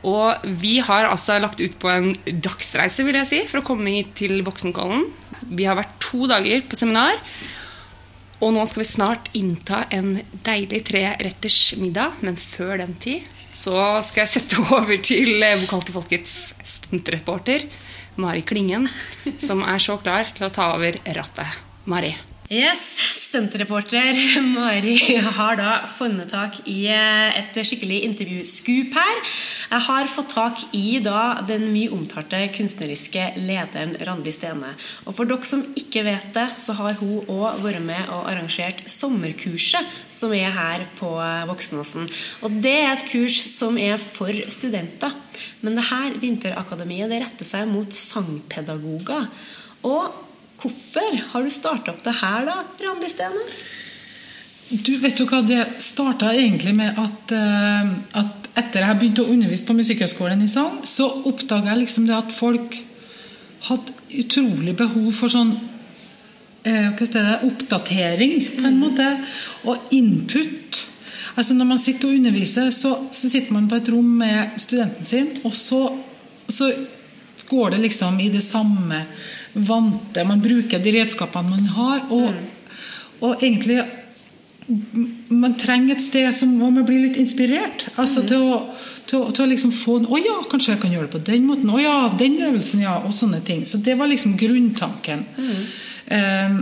Og vi har altså lagt ut på en dagsreise, vil jeg si, for å komme hit til Voksenkollen. Vi har vært to dager på seminar, og nå skal vi snart innta en deilig treretters middag. Men før den tid så skal jeg sette over til eh, Vokal til folkets stuntreporter Mari Klingen, som er så klar til å ta over rattet. Mari. Yes, Stuntreporter Mari har da funnet tak i eh, et skikkelig intervjuskup her. Jeg har fått tak i da den mye omtalte kunstneriske lederen Randi Stene. Og for dere som ikke vet det, så har hun òg vært med og arrangert sommerkurset som er her på eh, Voksenåsen. Og det er et kurs som er for studenter. Men det her Vinterakademiet det retter seg mot sangpedagoger. Og Hvorfor har du starta opp det her, da, Randi Stene? Du, vet du hva, Det starta egentlig med at, eh, at etter jeg begynte å undervise på Musikkhøgskolen i sang, så oppdaga jeg liksom det at folk hadde utrolig behov for sånn eh, hva det, oppdatering, på en måte, og input. Altså Når man sitter og underviser, så, så sitter man på et rom med studenten sin, og så, så går det liksom i det samme vante. Man bruker de redskapene man har, og, og egentlig man trenger et sted som, hvor man blir litt inspirert. Altså til å, til, å, til å liksom få Å ja, kanskje jeg kan gjøre det på den måten. Å ja, den øvelsen, ja. Og sånne ting. Så det var liksom grunntanken. Um,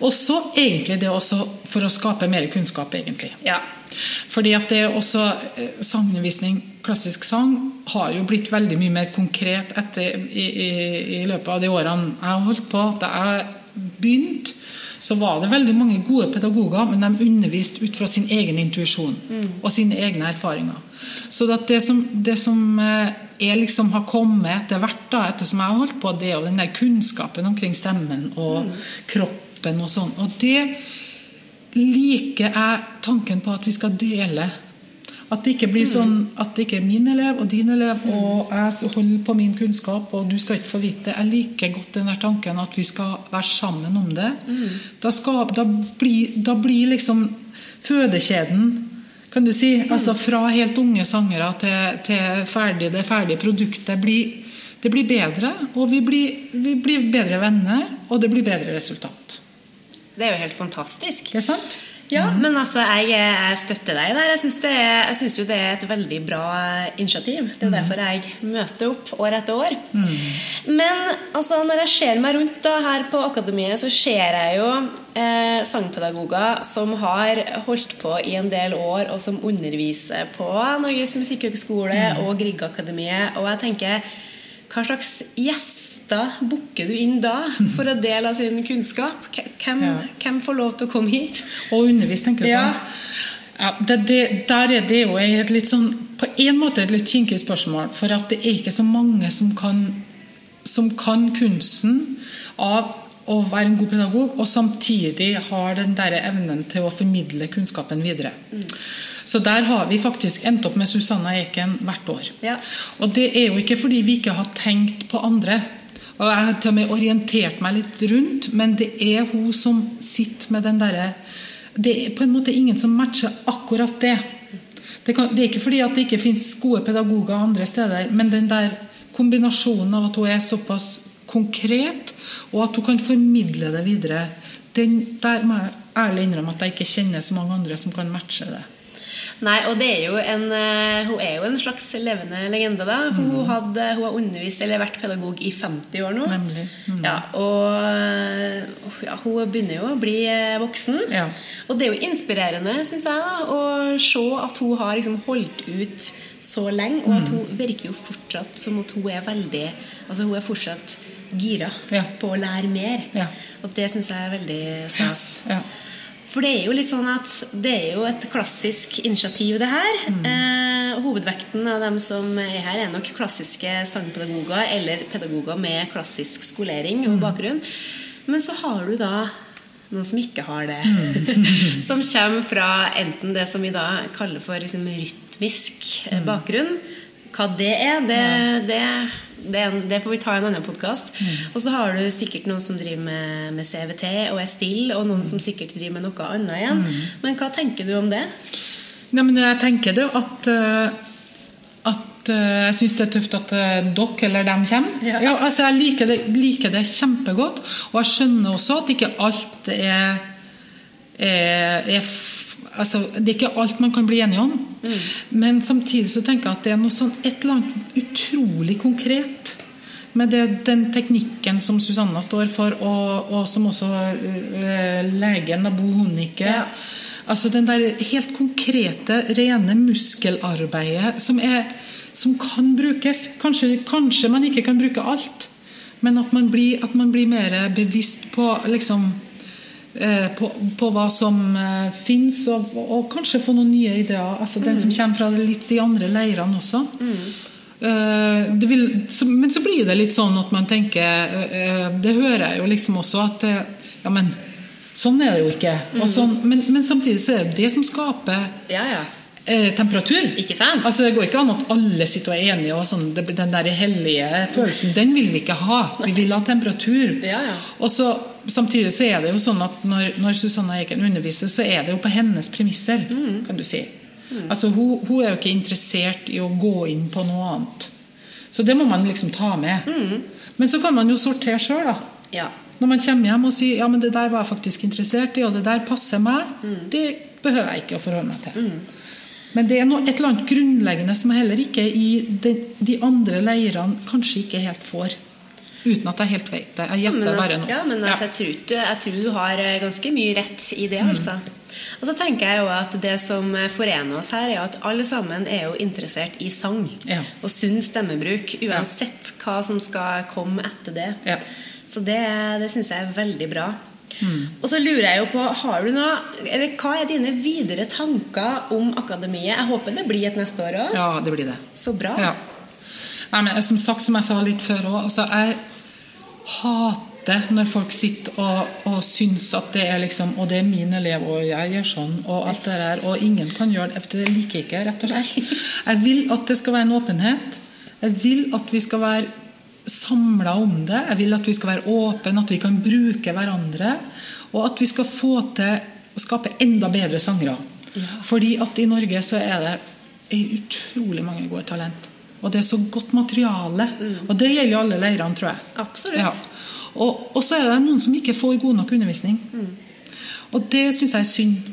og så egentlig det også for å skape mer kunnskap, egentlig. Ja. Fordi at det er også eh, sangundervisning, klassisk sang, har jo blitt veldig mye mer konkret etter, i, i, i løpet av de årene jeg har holdt på. Da jeg begynte, så var det veldig mange gode pedagoger, men de underviste ut fra sin egen intuisjon og sine egne erfaringer. Så det som, det som eh, jeg liksom har kommet etter hvert, da, etter som jeg har holdt på, det er jo den der kunnskapen omkring stemmen og kroppen og sånn. Og det liker jeg tanken på at vi skal dele. At det ikke blir sånn at det ikke er min elev og din elev, og jeg holder på min kunnskap, og du skal ikke få vite det. Jeg liker godt den der tanken at vi skal være sammen om det. Da, skal, da, blir, da blir liksom fødekjeden kan du si, altså Fra helt unge sangere til, til ferdig, det ferdige produktet blir, det blir bedre. Og vi blir, vi blir bedre venner, og det blir bedre resultat. Det er jo helt fantastisk. Det er sant? Ja, men altså, jeg, jeg støtter deg der. Jeg syns, det er, jeg syns jo det er et veldig bra initiativ. Det er derfor jeg møter opp år etter år. Men altså, når jeg ser meg rundt da, her på akademiet, så ser jeg jo eh, sangpedagoger som har holdt på i en del år, og som underviser på Norges musikkhøgskole og Griegakademiet. Og jeg tenker, hva slags gjester booker du inn da for å dele av sin kunnskap? Hvem, Ja. hvem får lov til å komme hit? Og undervise, tenker du Ja. på? Ja, det, det, der er det jo et litt sånn, på en måte et litt kinkig spørsmål. For at det er ikke så mange som kan, som kan kunsten av å være en god pedagog, og samtidig har den der evnen til å formidle kunnskapen videre. Så der har vi faktisk endt opp med Susanna Eken hvert år. Ja. Og det er jo ikke fordi vi ikke har tenkt på andre. Og Jeg har til og med orientert meg litt rundt, men det er hun som sitter med den derre Det er på en måte ingen som matcher akkurat det. Det, kan, det er ikke fordi at det ikke finnes gode pedagoger andre steder, men den der kombinasjonen av at hun er såpass konkret, og at hun kan formidle det videre, den, der må jeg ærlig innrømme at jeg ikke kjenner så mange andre som kan matche det. Nei, og det er jo en, eh, hun er jo en slags levende legende, da. For hun, hadde, hun har undervist eller vært pedagog i 50 år nå. Nemlig. Mm. Ja, og eh, ja, hun begynner jo å bli eh, voksen. Ja. Og det er jo inspirerende, syns jeg, da, å se at hun har liksom holdt ut så lenge, og at Mm. hun virker jo fortsatt som at hun er veldig Altså hun er fortsatt gira Ja. på å lære mer. Ja. Og det syns jeg er veldig stas. Ja. For det er jo litt sånn at det er jo et klassisk initiativ, det her. Eh, hovedvekten av dem som er her, er nok klassiske sangpedagoger eller pedagoger med klassisk skolering og bakgrunn. Men så har du da noen som ikke har det. som kommer fra enten det som vi da kaller for liksom rytmisk eh, bakgrunn. Hva det er, det, det, det, det får vi ta i en annen podkast. Og så har du sikkert noen som driver med, med CVT og er stille, og noen som sikkert driver med noe annet igjen. Men hva tenker du om det? Nei, men jeg tenker det at, eh, at eh, jeg syns det er tøft at eh, dere eller dem kommer. Ja. altså jeg liker det, liker det kjempegodt. Og jeg skjønner også at ikke alt er, er, er altså, Det er ikke alt man kan bli enige om. Men samtidig så tenker jeg at det er noe sånn et eller annet utrolig konkret med det, den teknikken som Susanna står for, og, og som også uh, legen Bo Honnicke Ja. Altså den der helt konkrete, rene muskelarbeidet som, er, som kan brukes. Kanskje, kanskje man ikke kan bruke alt, men at man blir, at man blir mer bevisst på liksom på, på hva som eh, fins, og, og kanskje få noen nye ideer. Altså Den som kommer fra litt de andre leirene også. Eh, det vil, så, men så blir det litt sånn at man tenker uh, Det hører jeg jo liksom også at uh, Ja, men sånn er det jo ikke. Og sånn, men, men samtidig så er det det som skaper Ja, ja. eh, temperatur. Ikke sant? Altså Det går ikke an at alle sitter og er enige. og sånn, Den der hellige følelsen, den vil vi ikke ha. Vi vil ha temperatur. Ja, ja. Og så Samtidig så er det jo sånn at når, når Susanna Eiken underviser, så er det jo på hennes premisser. Mm. kan du si. Altså hun, hun er jo ikke interessert i å gå inn på noe annet. Så det må man liksom ta med. Men så kan man jo sortere sjøl, da. Ja. Når man kommer hjem og sier ja, men det der var jeg faktisk interessert i, og det der passer meg, Mm. det behøver jeg ikke å forholde meg til. Men det er noe, et eller annet grunnleggende som jeg heller ikke i de, de andre leirene kanskje ikke helt får. Uten at jeg helt vet det. Jeg gjetter bare altså, nå. ja, men altså, jeg, tror, du, jeg tror du har eh, ganske mye rett i det, altså. Og så tenker jeg jo at det som eh, forener oss her, er at alle sammen er jo interessert i sang. Ja. Og sunn stemmebruk, uansett hva som skal komme etter det. Ja. Så det, det syns jeg er veldig bra. Og så lurer jeg jo på, har du noe, eller hva er dine videre tanker om akademiet? Jeg håper det blir et neste år òg. Ja, det blir det. Så bra. Ja. Nei, men som sagt, som jeg sa litt før òg, altså, jeg hater når folk sitter og, og syns at det er liksom Og det er min elev, og jeg gjør sånn, og alt det der, og ingen kan gjøre det. For det liker jeg ikke, rett og slett. Jeg vil at det skal være en åpenhet. Jeg vil at vi skal være samla om det. Jeg vil at vi skal være åpne, at vi kan bruke hverandre. Og at vi skal få til å skape enda bedre sangere. Fordi at i Norge så er det utrolig mange gode talent. Og det er så godt materiale. Og det gjelder jo alle leirene, tror jeg. Absolutt. Ja. Og, og så er det noen som ikke får god nok undervisning. Og det syns jeg er synd.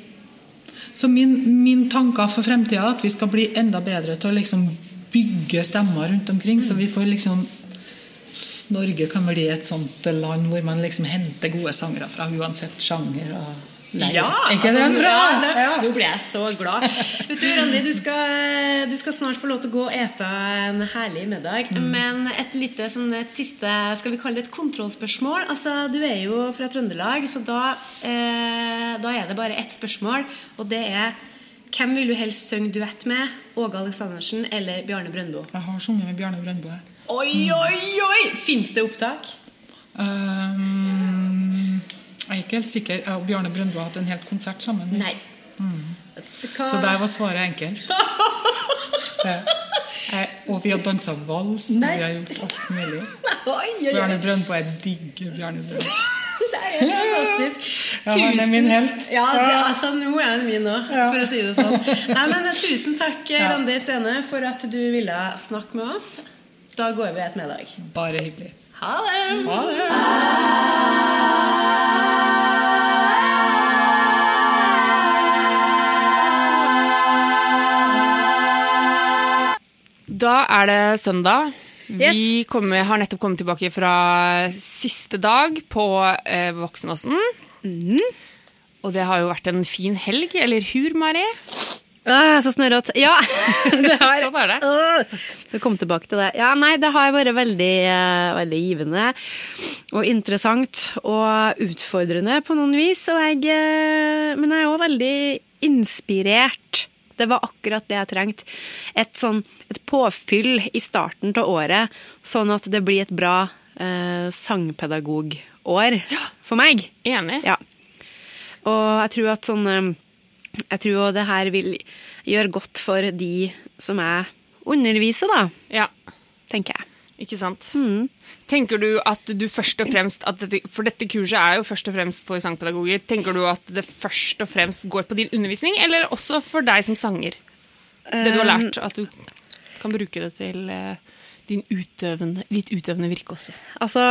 Så min, min tanke for fremtida er at vi skal bli enda bedre til å liksom bygge stemmer rundt omkring, så vi får liksom Norge kan bli et sånt land hvor man liksom henter gode sangere fra uansett sjanger. og leir. Ja! ikke altså, den bra? ja, Ja. Nå ble jeg så glad. Vet du, Randi, du skal, du skal snart få lov til å gå og ete en herlig middag. Mm. Men et lite sånn, et siste skal vi kalle det et kontrollspørsmål. Altså, Du er jo fra Trøndelag, så da, eh, da er det bare ett spørsmål. Og det er hvem vil du helst synge duett med? Åge Aleksandersen eller Bjarne Brøndbo? Jeg har sunget med Bjarne Brøndbo. Oi, oi, oi! Fins det opptak? Um, jeg er ikke helt sikker. Jeg og Bjarne Brøndbo har hatt en helt konsert sammen. Nei. Hva- Så der var svaret enkelt. Eh, eh, og vi har dansa vals, og vi har gjort alt mulig. Bjarne Brøndbo er digg. Bjarne Brøndbo. Det er fantastisk. Ja, han er min helt. Ja, det, altså, nå er han min òg, Ja. for å si det sånn. Nei, men Tusen takk, Ja. Randi Stene, for at du ville snakke med oss. Da går vi et middag. Bare hyggelig. Ha det! Ha det! Da er det søndag. Yes. Vi kommer, har nettopp kommet tilbake fra siste dag på eh, Voksenåsen. Og det har jo vært en fin helg, eller hur, Mari? Øh, så snørrete. Ja, det har Sånn er det. Øh, Vi kom tilbake til det. Ja, nei, det har vært veldig, eh, veldig givende og interessant og utfordrende på noen vis. Jeg, eh, men jeg er òg veldig inspirert. Det var akkurat det jeg trengte. Et, sånn, et påfyll i starten av året, sånn at det blir et bra eh, sangpedagogår for meg. Enig. Ja. Og jeg tror at sånn eh, Jeg tror jo det her vil gjøre godt for de som jeg underviser, da. Ja, Tenker jeg. Ikke sant? Mm. Tenker du at du først og fremst at dette, For dette kurset er jo først og fremst på sangpedagoger. Tenker du at det først og fremst går på din undervisning, eller også for deg som sanger? Det du har lært, at du kan bruke det til eh, din utøvende, ditt utøvende virke også. Altså,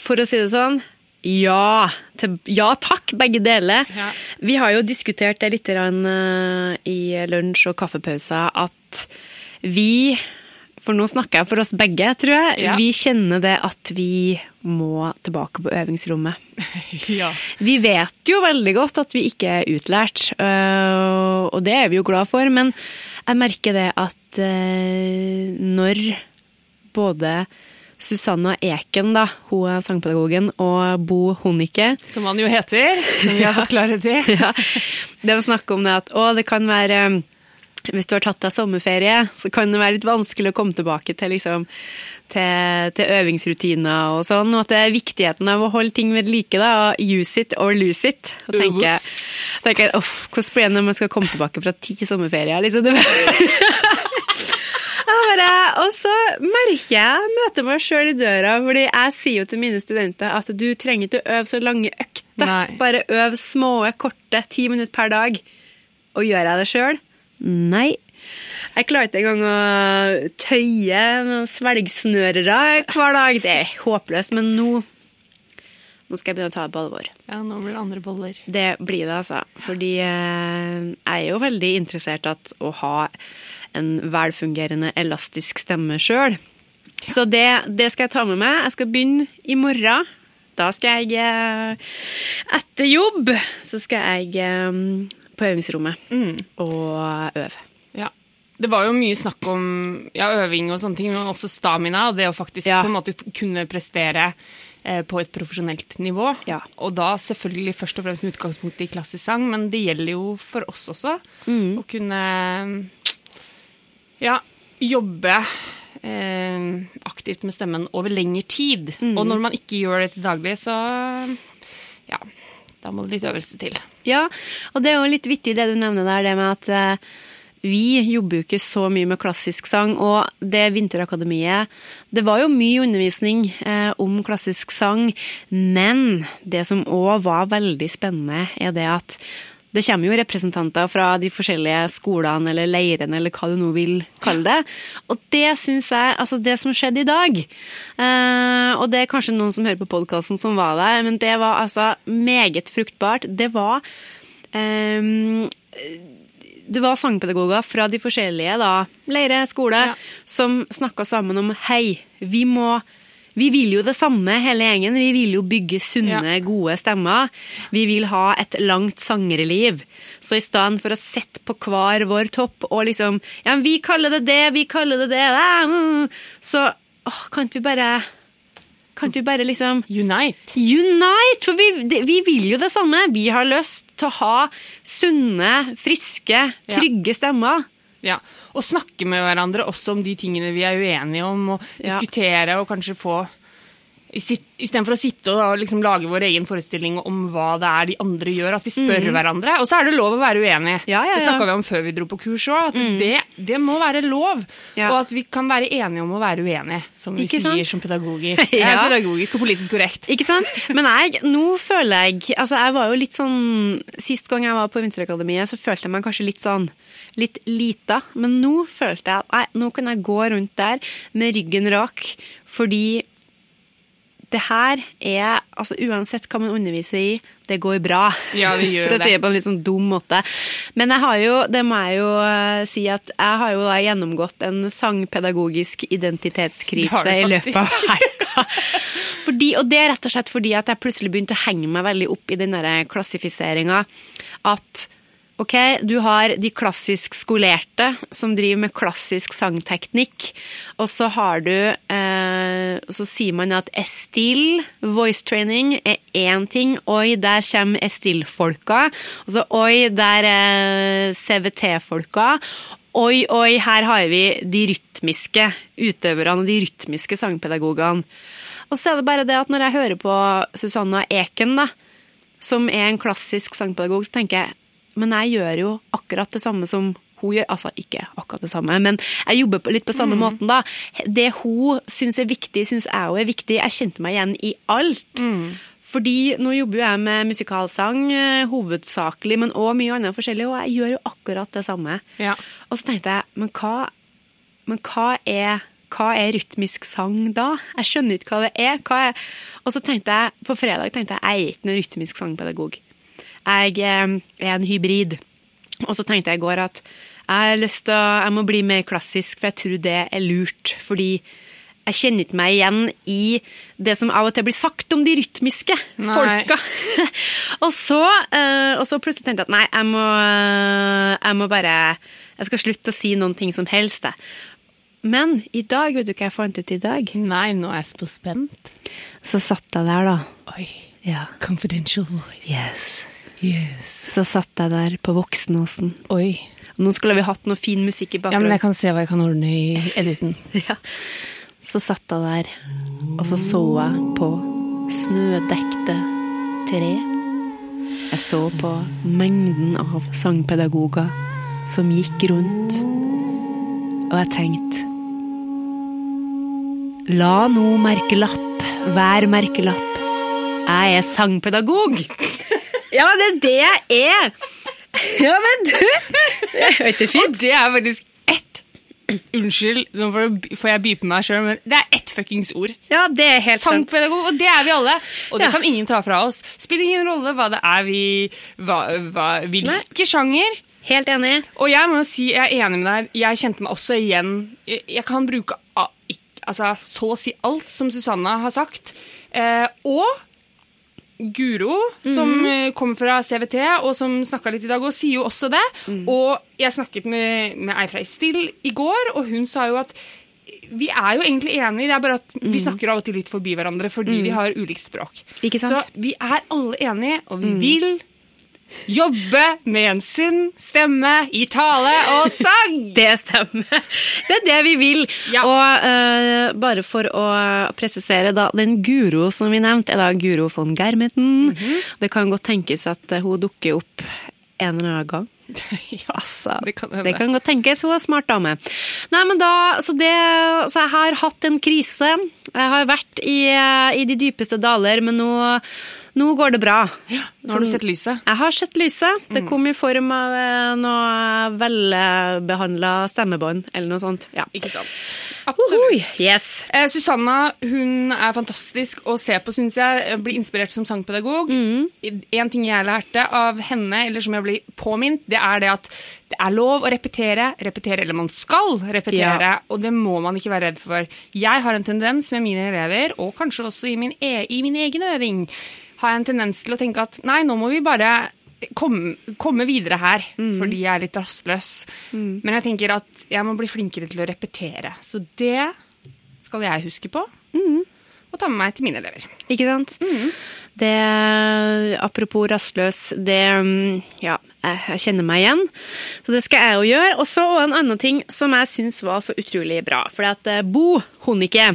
for å si det sånn ja, til, ja takk, begge deler. Ja. Vi har jo diskutert det litt eh, i lunsj- og kaffepauser at vi For nå snakker jeg for oss begge, tror jeg. Ja. Vi kjenner det at vi må tilbake på øvingsrommet. Ja. Vi vet jo veldig godt at vi ikke er utlært, øh, og det er vi jo glad for, men jeg merker det at øh, når både Susanna Eken, da, hun er sangpedagogen, og Bo Honike Som han jo heter, som vi har fått klarhet i. ja, Det å snakk om det at å, det kan være hvis du har tatt deg sommerferie, så kan det være litt vanskelig å komme tilbake til, liksom, til, til øvingsrutiner og sånn. Og at det er viktigheten av å holde ting ved like. da, Use it or lose it. Og tenke, tenke uff, hvordan blir det når man skal komme tilbake fra ti sommerferier? Liksom, det og så merker jeg, møter meg sjøl i døra, fordi jeg sier jo til mine studenter at du trenger ikke å øve så lange økter. Nei. Bare øv små, korte, ti minutter per dag. Og gjør jeg det sjøl? Nei. Jeg klarer ikke engang å tøye noen svelgsnørere hver dag. Det er håpløst, men nå nå skal jeg begynne å ta det på alvor. Ja, nå blir det andre boller. Det blir det, altså. Fordi eh, jeg er jo veldig interessert i å ha en velfungerende elastisk stemme sjøl. Så det, det skal jeg ta med meg. Jeg skal begynne i morgen. Da skal jeg eh, Etter jobb så skal jeg eh, på øvingsrommet og øve. Ja. Det var jo mye snakk om ja, øving og sånne ting, men også stamina. Og det å faktisk Ja. på en måte kunne prestere eh, på et profesjonelt nivå. Ja. Og da selvfølgelig først og fremst med utgangspunkt i klassisk sang, men det gjelder jo for oss også. Mm. Å kunne ja, jobbe eh, aktivt med stemmen over lengre tid. Mm. Og når man ikke gjør det til daglig, så ja, da må det litt øvelse til. Ja, og det er jo litt vittig det du nevner der, det med at eh, vi jobber jo ikke så mye med klassisk sang, og det Vinterakademiet Det var jo mye undervisning eh, om klassisk sang, men det som òg var veldig spennende, er det at det kommer jo representanter fra de forskjellige skolene eller leirene, eller hva du nå vil kalle det. Og det syns jeg Altså, det som skjedde i dag eh, Og det er kanskje noen som hører på podkasten som var der, men det var altså meget fruktbart. Det var eh, det var sangpedagoger fra de forskjellige da, leire, skole, Ja. som snakka sammen om hei, vi må vi vil jo det samme, hele gjengen. Vi vil jo bygge sunne, Ja. gode stemmer. Vi vil ha et langt sangerliv. Så i stedet for å sette på hver vår topp og liksom Ja, vi kaller det det, vi kaller det det, mm, så åh, kan ikke vi bare Kan ikke vi bare liksom Unite. Unite! For vi, vi vil jo det samme. Vi har lyst til å ha sunne, friske, trygge stemmer. Ja, Og snakke med hverandre også om de tingene vi er uenige om, og diskutere og kanskje få Istedenfor å sitte og liksom lage vår egen forestilling om hva det er de andre gjør, at vi spør hverandre. Og så er det lov å være uenig. Ja, Ja, ja, Det snakka vi om før vi dro på kurs òg, at det, det må være lov. Og at vi kan være enige om å være uenige, som vi Ikke sier sant? som pedagoger. Jeg Ja. er pedagogisk og politisk korrekt. Ikke sant? Men jeg, nå føler jeg Altså, jeg var jo litt sånn Sist gang jeg var på Vinterakademiet, så følte jeg meg kanskje litt sånn Litt lita. Men nå følte jeg at nå kan jeg gå rundt der med ryggen rak, fordi det her er Altså, uansett hva man underviser i, det går bra. Ja, det gjør For å si det på en litt sånn dum måte. Men jeg har jo, det må jeg jo eh, si at jeg har jo da gjennomgått en sangpedagogisk identitetskrise Det i løpet av helga. Fordi, og det er rett og slett fordi at jeg plutselig begynte å henge meg veldig opp i den derre klassifiseringa at Ok, du har de klassisk skolerte som driver med klassisk sangteknikk. Og så har du eh, Så sier man at Estil, voice training, er én ting. Oi, der kommer Estil-folka. Og så oi, der er CVT-folka. Oi, oi, her har vi de rytmiske utøverne og de rytmiske sangpedagogene. Og så er det bare det at når jeg hører på Susanna Eken, da, som er en klassisk sangpedagog, så tenker jeg men jeg gjør jo akkurat det samme som hun gjør. Altså ikke akkurat det samme, men jeg jobber på- litt på samme måten, da. Det hun syns er viktig, syns jeg òg er viktig. Jeg kjente meg igjen i alt. Fordi nå jobber jo jeg med musikalsang eh, hovedsakelig, men òg mye annet forskjellig, og jeg gjør jo akkurat det samme. Ja. Og så tenkte jeg, men hva, men hva er hva er rytmisk sang da? Jeg skjønner ikke hva det er. Hva er? Og så tenkte jeg, på fredag tenkte jeg, jeg er ikke noen rytmisk sangpedagog. Jeg eh, er en hybrid. Og så tenkte jeg i går at jeg å, jeg må bli mer klassisk, for jeg tror det er lurt. Fordi jeg kjenner ikke meg igjen i det som av og til blir sagt om de rytmiske Nei. folka. og, så, eh, og så plutselig tenkte jeg at nei, jeg må, jeg må bare Jeg skal slutte å si noen ting som helst, jeg. Men i dag, vet du hva jeg fant ut i dag? Nei, nå er jeg så spent. Så satt jeg der, da. Oi. Ja. Confidential voice. Yes. Så satt jeg der på Voksenåsen. Oi. Nå skulle vi hatt noe fin musikk i bakgrunnen. Ja, men jeg kan se hva jeg kan ordne i editen. Ja. Så satt jeg der, og så så jeg på snødekte tre. Jeg så på mengden av sangpedagoger som gikk rundt, og jeg tenkte La nå merkelapp hver merkelapp. Jeg er sangpedagog! Ja, det er det jeg er! Ja, men du Det er ikke fint. Og det er faktisk ett Unnskyld, nå får jeg- beepe meg sjøl, men det er ett fuckings ord. Ja, det er helt sant. Sangpedagog, og det er vi alle. Og det Ja. kan ingen ta fra oss. Spiller ingen rolle hva det er vi hva, hva, Hvilke sjanger. Helt enig. Og jeg må jo si, jeg er enig med deg. Jeg kjente meg også igjen. Jeg, jeg kan bruke altså, så å si alt som Susanna har sagt. Eh, og Guro, som mm. kommer fra CVT, og som snakka litt i dag, og sier jo også det. Og jeg snakket med, med ei fra Still i går, og hun sa jo at vi er jo egentlig enige, det er bare at vi snakker av og til litt forbi hverandre fordi vi har ulikt språk. Så vi er alle enige, og vi vil jobbe med en sunn stemme i tale og sang. Det stemmer. Det er det vi vil. Ja. Og uh, bare for å presisere, da, den Guro som vi nevnte, er da Guro von Germeten. -hmm. Det kan godt tenkes at eh, hun dukker opp en eller annen gang. ja, Altså, det kan hende. det kan godt tenkes. Hun er smart dame. Nei, men da, så, det, så jeg har hatt en krise. Jeg har vært i, eh, i de dypeste daler, men nå, nå går det bra. Nå har du sett lyset. Jeg har sett lyset. Det Mm. kom i form av eh, noe velbehandla stemmebånd, eller noe sånt. Ja. Ikke sant? Absolutt. Yes. Eh, Susanna hun er fantastisk å se på, syns jeg. Blir inspirert som sangpedagog. En ting jeg lærte av henne, eller som jeg blir påminnet, det er det at det er lov å repetere, repetere, eller man skal repetere, og det må man ikke være redd for. Jeg har en tendens med mine elever, og kanskje også i min, e i min egen øving, har jeg en tendens til å tenke at nei, nå må vi bare komme, komme videre her, fordi jeg er litt rastløs. Men jeg tenker at jeg må bli flinkere til å repetere. Så det skal jeg huske på, og ta med meg til mine elever. Ikke sant? Mm. Det, apropos rastløs, det Ja, jeg, kjenner meg igjen. Så det skal jeg jo gjøre. Og så en annen ting som jeg syns var så utrolig bra. For at eh, Bo Honike,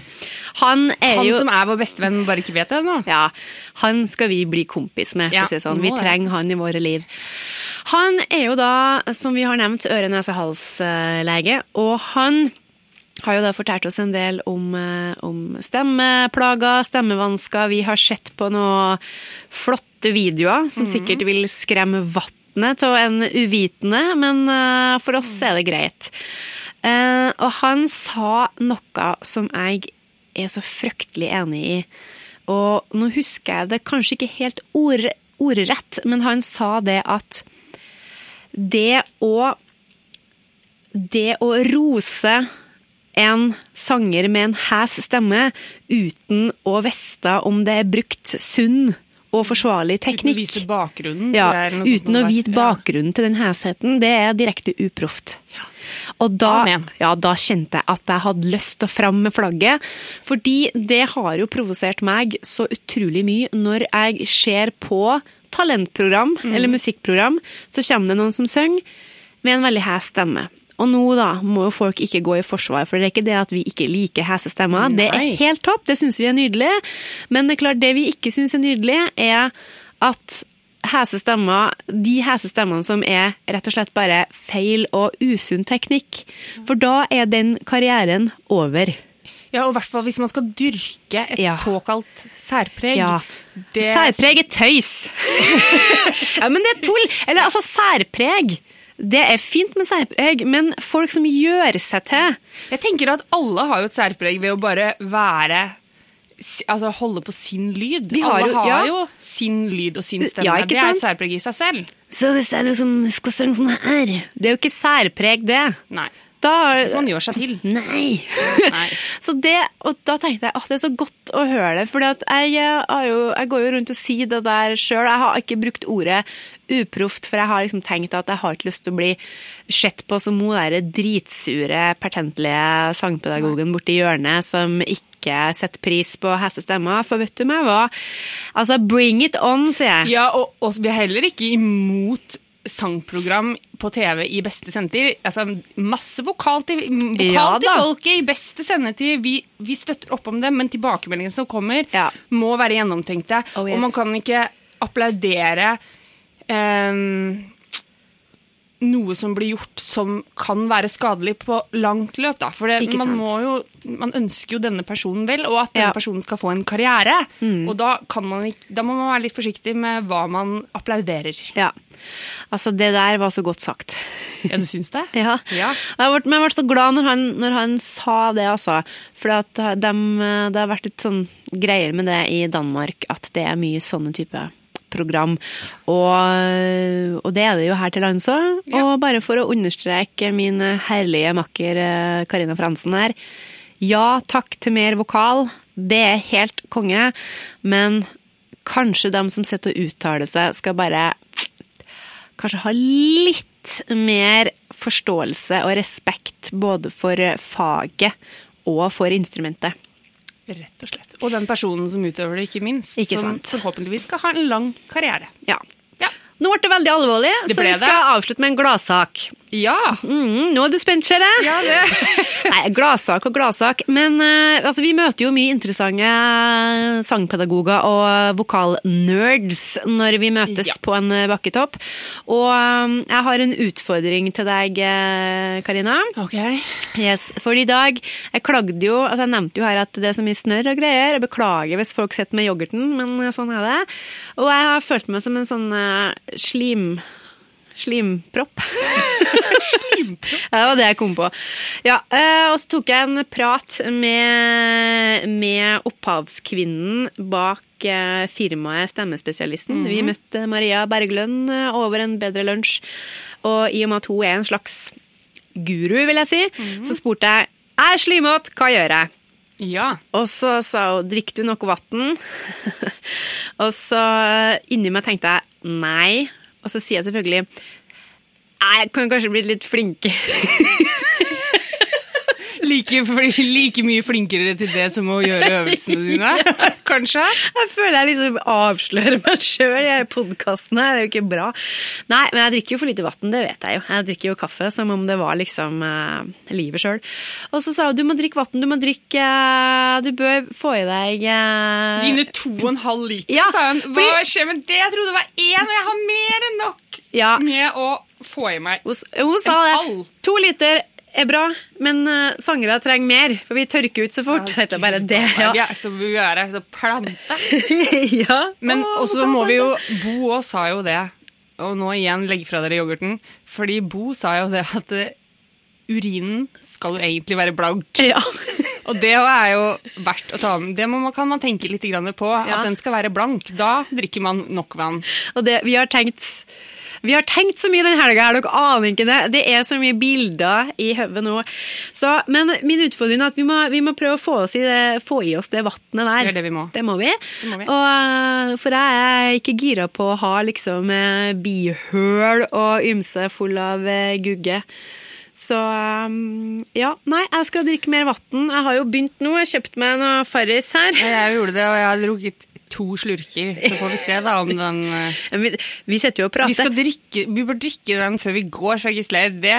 han er Han jo som er vår bestevenn, bare ikke vet det ennå? Ja, han skal vi bli kompis med, for Ja, å si det sånn. vi trenger han i våre liv. Han er jo da, som vi har nevnt, øre-nese-hals-lege, og han har jo da fortalt oss en del om, eh, om stemmeplager, stemmevansker. Vi har sett på noen flotte videoer som sikkert vil skremme vannet av en uvitende, men eh, for oss er det greit. Eh, og han sa noe som jeg er så fryktelig enig i. Og nå husker jeg det kanskje ikke helt ord, ordrett, men han sa det at det å Det å rose en sanger med en hæs stemme uten å vite om det er brukt sunn og forsvarlig teknikk. Uten å vise bakgrunnen. ja, uten å vite bakgrunnen til den hesheten, det er direkte uproft. Og da, ja, da kjente jeg at jeg hadde lyst til å fram med flagget, fordi det har jo provosert meg så utrolig mye når jeg ser på talentprogram Mm. eller musikkprogram, så kommer det noen som synger med en veldig hes stemme. Og nå da må jo folk ikke gå i forsvar, for det er ikke det at vi ikke liker hese stemmer. Det er helt topp, det syns vi er nydelig. Men det er klart, det vi ikke syns er nydelig, er at hese stemmer, de hese stemmene som er rett og slett bare feil og usunn teknikk. For da er den karrieren over. Ja, og i hvert fall hvis man skal dyrke et Ja. såkalt særpreg. Ja. Det, Særpreg er tøys! ja, men det er tull! Eller altså, særpreg. Det er fint med særpreg, men folk som gjør seg til Jeg tenker at alle har jo et særpreg ved å bare være Altså holde på sin lyd. Vi har alle jo- har ja. jo sin lyd og sin stemme. Ja, det er et særpreg i seg selv. Så hvis jeg liksom skal synge sånn her Det er jo ikke særpreg, det. Nei. Da Hvis man gjør seg til. Nei. Nei. så det, og da tenkte jeg at det er så godt å høre det. For jeg, eh, jeg går jo rundt og sier det der sjøl. Jeg har ikke brukt ordet uproft, for jeg har liksom tenkt at jeg har ikke lyst til å bli sett på som hun derre dritsure, pertentlige sangpedagogen borti hjørnet som ikke ikke setter pris på hestestemmer, for vet du meg hva? Altså, bring it on, sier jeg. Ja, og, og vi er heller ikke imot sangprogram på TV i beste sendetid. Altså, masse vokal til, vokal Ja til folket i beste sendetid. Vi, vi støtter opp om det, men tilbakemeldingene som kommer, Ja. må være gjennomtenkte. Oh, yes. Og man kan ikke applaudere ehm, noe som blir gjort som kan være skadelig på langt løp. Da. For det, man, må jo, man ønsker jo denne personen vel, og at denne Ja. Mm. personen skal få en karriere. Og da, kan man ikke, da må man være litt forsiktig med hva man applauderer. Ja. Altså, det der var så godt sagt. Ja, du syns det? Ja. Ja. Jeg ble, men jeg ble så glad når han, når han sa det, altså. For de, det har vært litt sånn greier med det i Danmark, at det er mye sånne type program. Og, og det er det jo her til lands òg. Ja. Og bare for å understreke min herlige makker eh, Karina Fransen her. Ja takk til mer vokal. Det er helt konge. Men kanskje de som sitter og uttaler seg, skal bare kanskje ha litt mer forståelse og respekt både for faget og for instrumentet. Rett og slett. Og den personen som utøver det, ikke minst. Ikke som sant. forhåpentligvis skal ha en lang karriere. Ja. Ja. Nå ble det veldig alvorlig, Det så vi skal avslutte med en gladsak. Ja! Mm, nå er du spent, ser jeg. ja det. Nei, gladsak og gladsak. Men uh, altså, vi møter jo mye interessante sangpedagoger og vokalnerds når vi møtes Ja. på en eh, bakketopp. Og um, jeg har en utfordring til deg, eh, Karina. Ok. Yes, for i dag Jeg klagde jo altså Jeg nevnte jo her at det er så mye snørr og greier. Jeg beklager hvis folk sitter med yoghurten, men sånn er det. Og jeg har følt meg som en sånn uh, slim... Slimpropp. Slimpropp? Ja, det var det jeg kom på. Ja, eh, og så tok jeg en prat med, med opphavskvinnen bak eh, firmaet Stemmespesialisten. Vi møtte Maria Berglund eh, over en bedre lunsj. Og i og med at hun er en slags guru, vil jeg si, så spurte jeg jeg er slimete, hva gjør jeg? Ja. Og så sa hun drikker du noe vann? og så inni meg tenkte jeg nei. Og så sier jeg selvfølgelig jeg kan kanskje bli litt flinkere. Like, like mye flinkere til det som å gjøre øvelsene dine, kanskje? Jeg føler jeg liksom avslører meg sjøl i podkasten her. Det er jo ikke bra. Nei, men jeg drikker jo for lite vann, det vet jeg jo. Jeg drikker jo kaffe som om det var liksom uh, livet sjøl. Og så sa hun du må drikke vann, du må drikke uh, Du bør få i deg uh... Dine to og en halv liter, Ja, sa hun. Hva fordi- skjer med det? Jeg trodde det var én, og jeg har mer enn nok Ja. med å få i meg. Hun, hun sa En det. halv. To liter er bra, men uh, sangere trenger mer, for vi tørker ut så fort. Så heter det bare det, ja. Vi er så vulgære, så plante. ja. Men også må vi jo Bo òg sa jo det, og nå igjen legg fra dere yoghurten, fordi Bo sa jo det at eh, urinen skal jo egentlig være blank. Ja. Og det er jo verdt å ta med. Det man, kan man tenke litt grann på, Ja. at den skal være blank. Da drikker man nok vann. Og det, vi har tenkt vi har tenkt så mye den helga her, dere aner ikke det. Det er så mye bilder i hodet nå. Så, men min utfordring er at vi må, vi må prøve å få, oss i, det, få i oss det vannet der. Det er det vi må. Det må vi. må vi. Og, eh, for jeg er ikke gira på å ha liksom eh, bihøl og ymse full av eh, gugge. Så ja, nei, jeg skal drikke mer vann. Jeg har jo begynt nå. Jeg har kjøpt meg noe Farris her. Jeg gjorde det, og jeg har drukket to slurker. Så får vi se da om den Vi, vi sitter jo og prater. Vi, skal drikke, vi bør drikke den før vi går fra Gisleir. Det,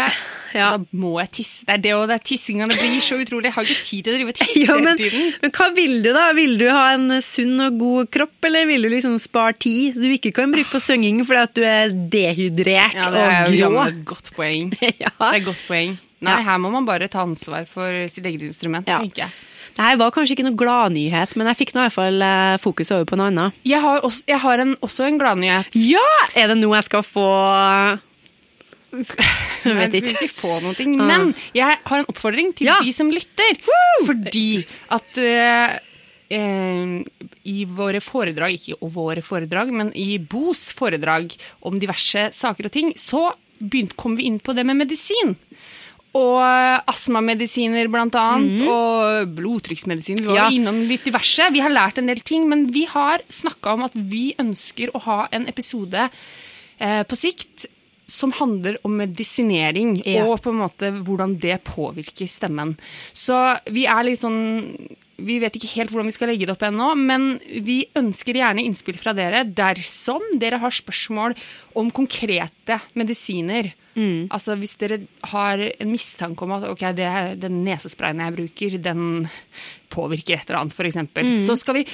Ja. Da må jeg tisse. Det er det og det er tissinga. Det blir så utrolig. Jeg har ikke tid til å drive og tisse Ja, hele tiden. men hva vil du, da? Vil du ha en sunn og god kropp, eller vil du liksom spare tid så du ikke kan bruke på synging fordi at du er dehydrert Ja, det er og jo grå? et godt poeng. Det er et godt poeng. Nei, Ja. her må man bare ta ansvar for sitt eget instrument, Ja. tenker jeg. Det her var kanskje ikke noe gladnyhet, men jeg fikk nå i hvert fall eh, fokus over på noe annet. Jeg har også, jeg har en, også en gladnyhet. Ja! Er det nå jeg skal få Jeg vet ikke. ikke få noe, men jeg har en oppfordring til Ja. de som lytter. Fordi at eh, i våre foredrag, ikke i våre foredrag, men i Bos foredrag om diverse saker og ting, så begynt, kom vi inn på det med medisin. Og astmamedisiner blant annet, og blodtrykksmedisiner. Vi var Ja. innom litt diverse. Vi har lært en del ting, men vi har snakka om at vi ønsker å ha en episode eh, på sikt som handler om medisinering, Ja. og på en måte hvordan det påvirker stemmen. Så vi er litt sånn vi vet ikke helt hvordan vi skal legge det opp ennå, men vi ønsker gjerne innspill fra dere dersom dere har spørsmål om konkrete medisiner. Altså Hvis dere har en mistanke om at ok, det, den nesesprayen jeg bruker, den påvirker et eller annet, f.eks., så skal vi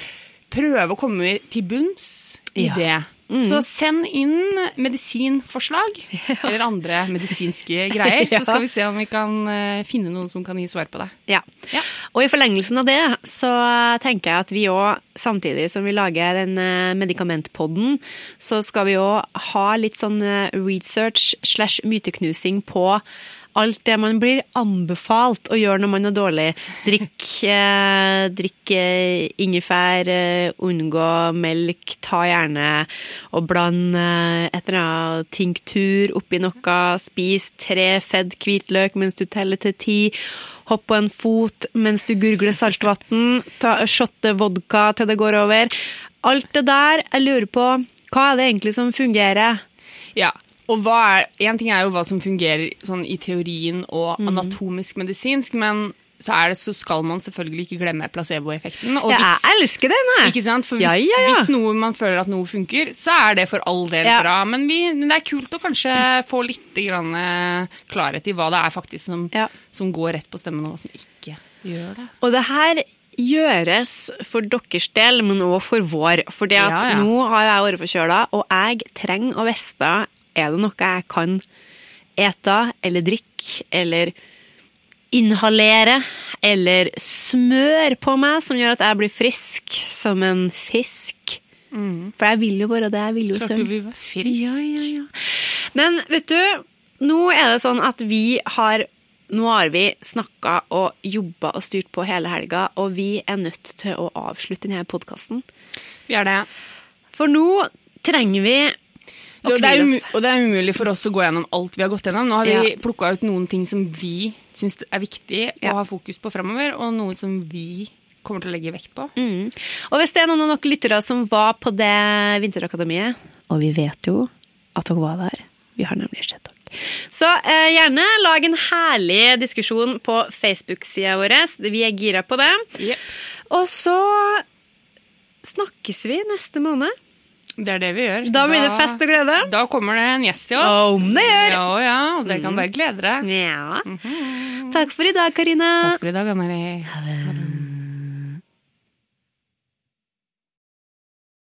prøve å komme til bunns i Ja. det. Så send inn medisinforslag eller andre medisinske greier, Ja. så skal vi se om vi kan eh, finne noen som kan gi svar på det. Ja. Ja. Og i forlengelsen av det så tenker jeg at vi òg, samtidig som vi lager den eh, medikamentpodden, så skal vi òg ha litt sånn eh, research slash myteknusing på alt det man blir anbefalt å gjøre når man er dårlig. Drikk, eh, drikk eh, ingefær, eh, unngå melk, ta gjerne og bland eh, et eller annet tinktur oppi noe, spis tre fedd hvitløk mens du teller til ti, hopp på en fot mens du gurgler saltvann, shotte vodka til det går over. Alt det der, jeg lurer på, hva er det egentlig som fungerer? Ja, og hva er, En ting er jo hva som fungerer sånn i teorien og anatomisk medisinsk, men så, det, så skal man selvfølgelig ikke glemme placeboeffekten. Og hvis- jeg elsker den, jeg! Ikke sant? For hvis, Ja, ja, ja. hvis noe man føler at noe funker, så er det for all del bra. Men, vi, det er kult å kanskje få litt grann, eh, klarhet i hva det er faktisk som, som går rett på stemmen, og hva som ikke gjør det. Og det her gjøres for deres del, men også for vår. For Ja, ja. nå har jeg vært forkjøla, og jeg trenger å vite er det noe jeg kan ete eller drikke eller inhalere eller smøre på meg som gjør at jeg blir frisk som en fisk. For jeg vil jo være det. Jeg vil jo Klart søren. du vil være frisk. Ja, ja, ja. Men vet du, nå er det sånn at vi har nå har vi snakka og jobba og styrt på hele helga, og vi er nødt til å avslutte denne podkasten. Vi gjør det. For nå trenger vi å Jo, det er og det er umulig for oss å gå gjennom alt vi har gått gjennom. Nå har vi Ja. plukka ut noen ting som vi syns er viktig Ja. å ha fokus på fremover, og noe som vi kommer til å legge vekt på. Mm. Og hvis det er noen av dere lyttere som var på det vinterakademiet, og vi vet jo at dere var der, vi har nemlig sett dere. Så eh, gjerne lag en herlig diskusjon på Facebook-sida vår. Vi er gira på det. Yep. Og så snakkes vi neste måned. Det er det vi gjør. Da blir det fest og glede. Da kommer det en gjest til oss. Om det gjør. Ja, ja, og det kan bare glede deg. Ja. Takk for i dag, Karina. Takk for i dag, Anne-Marie.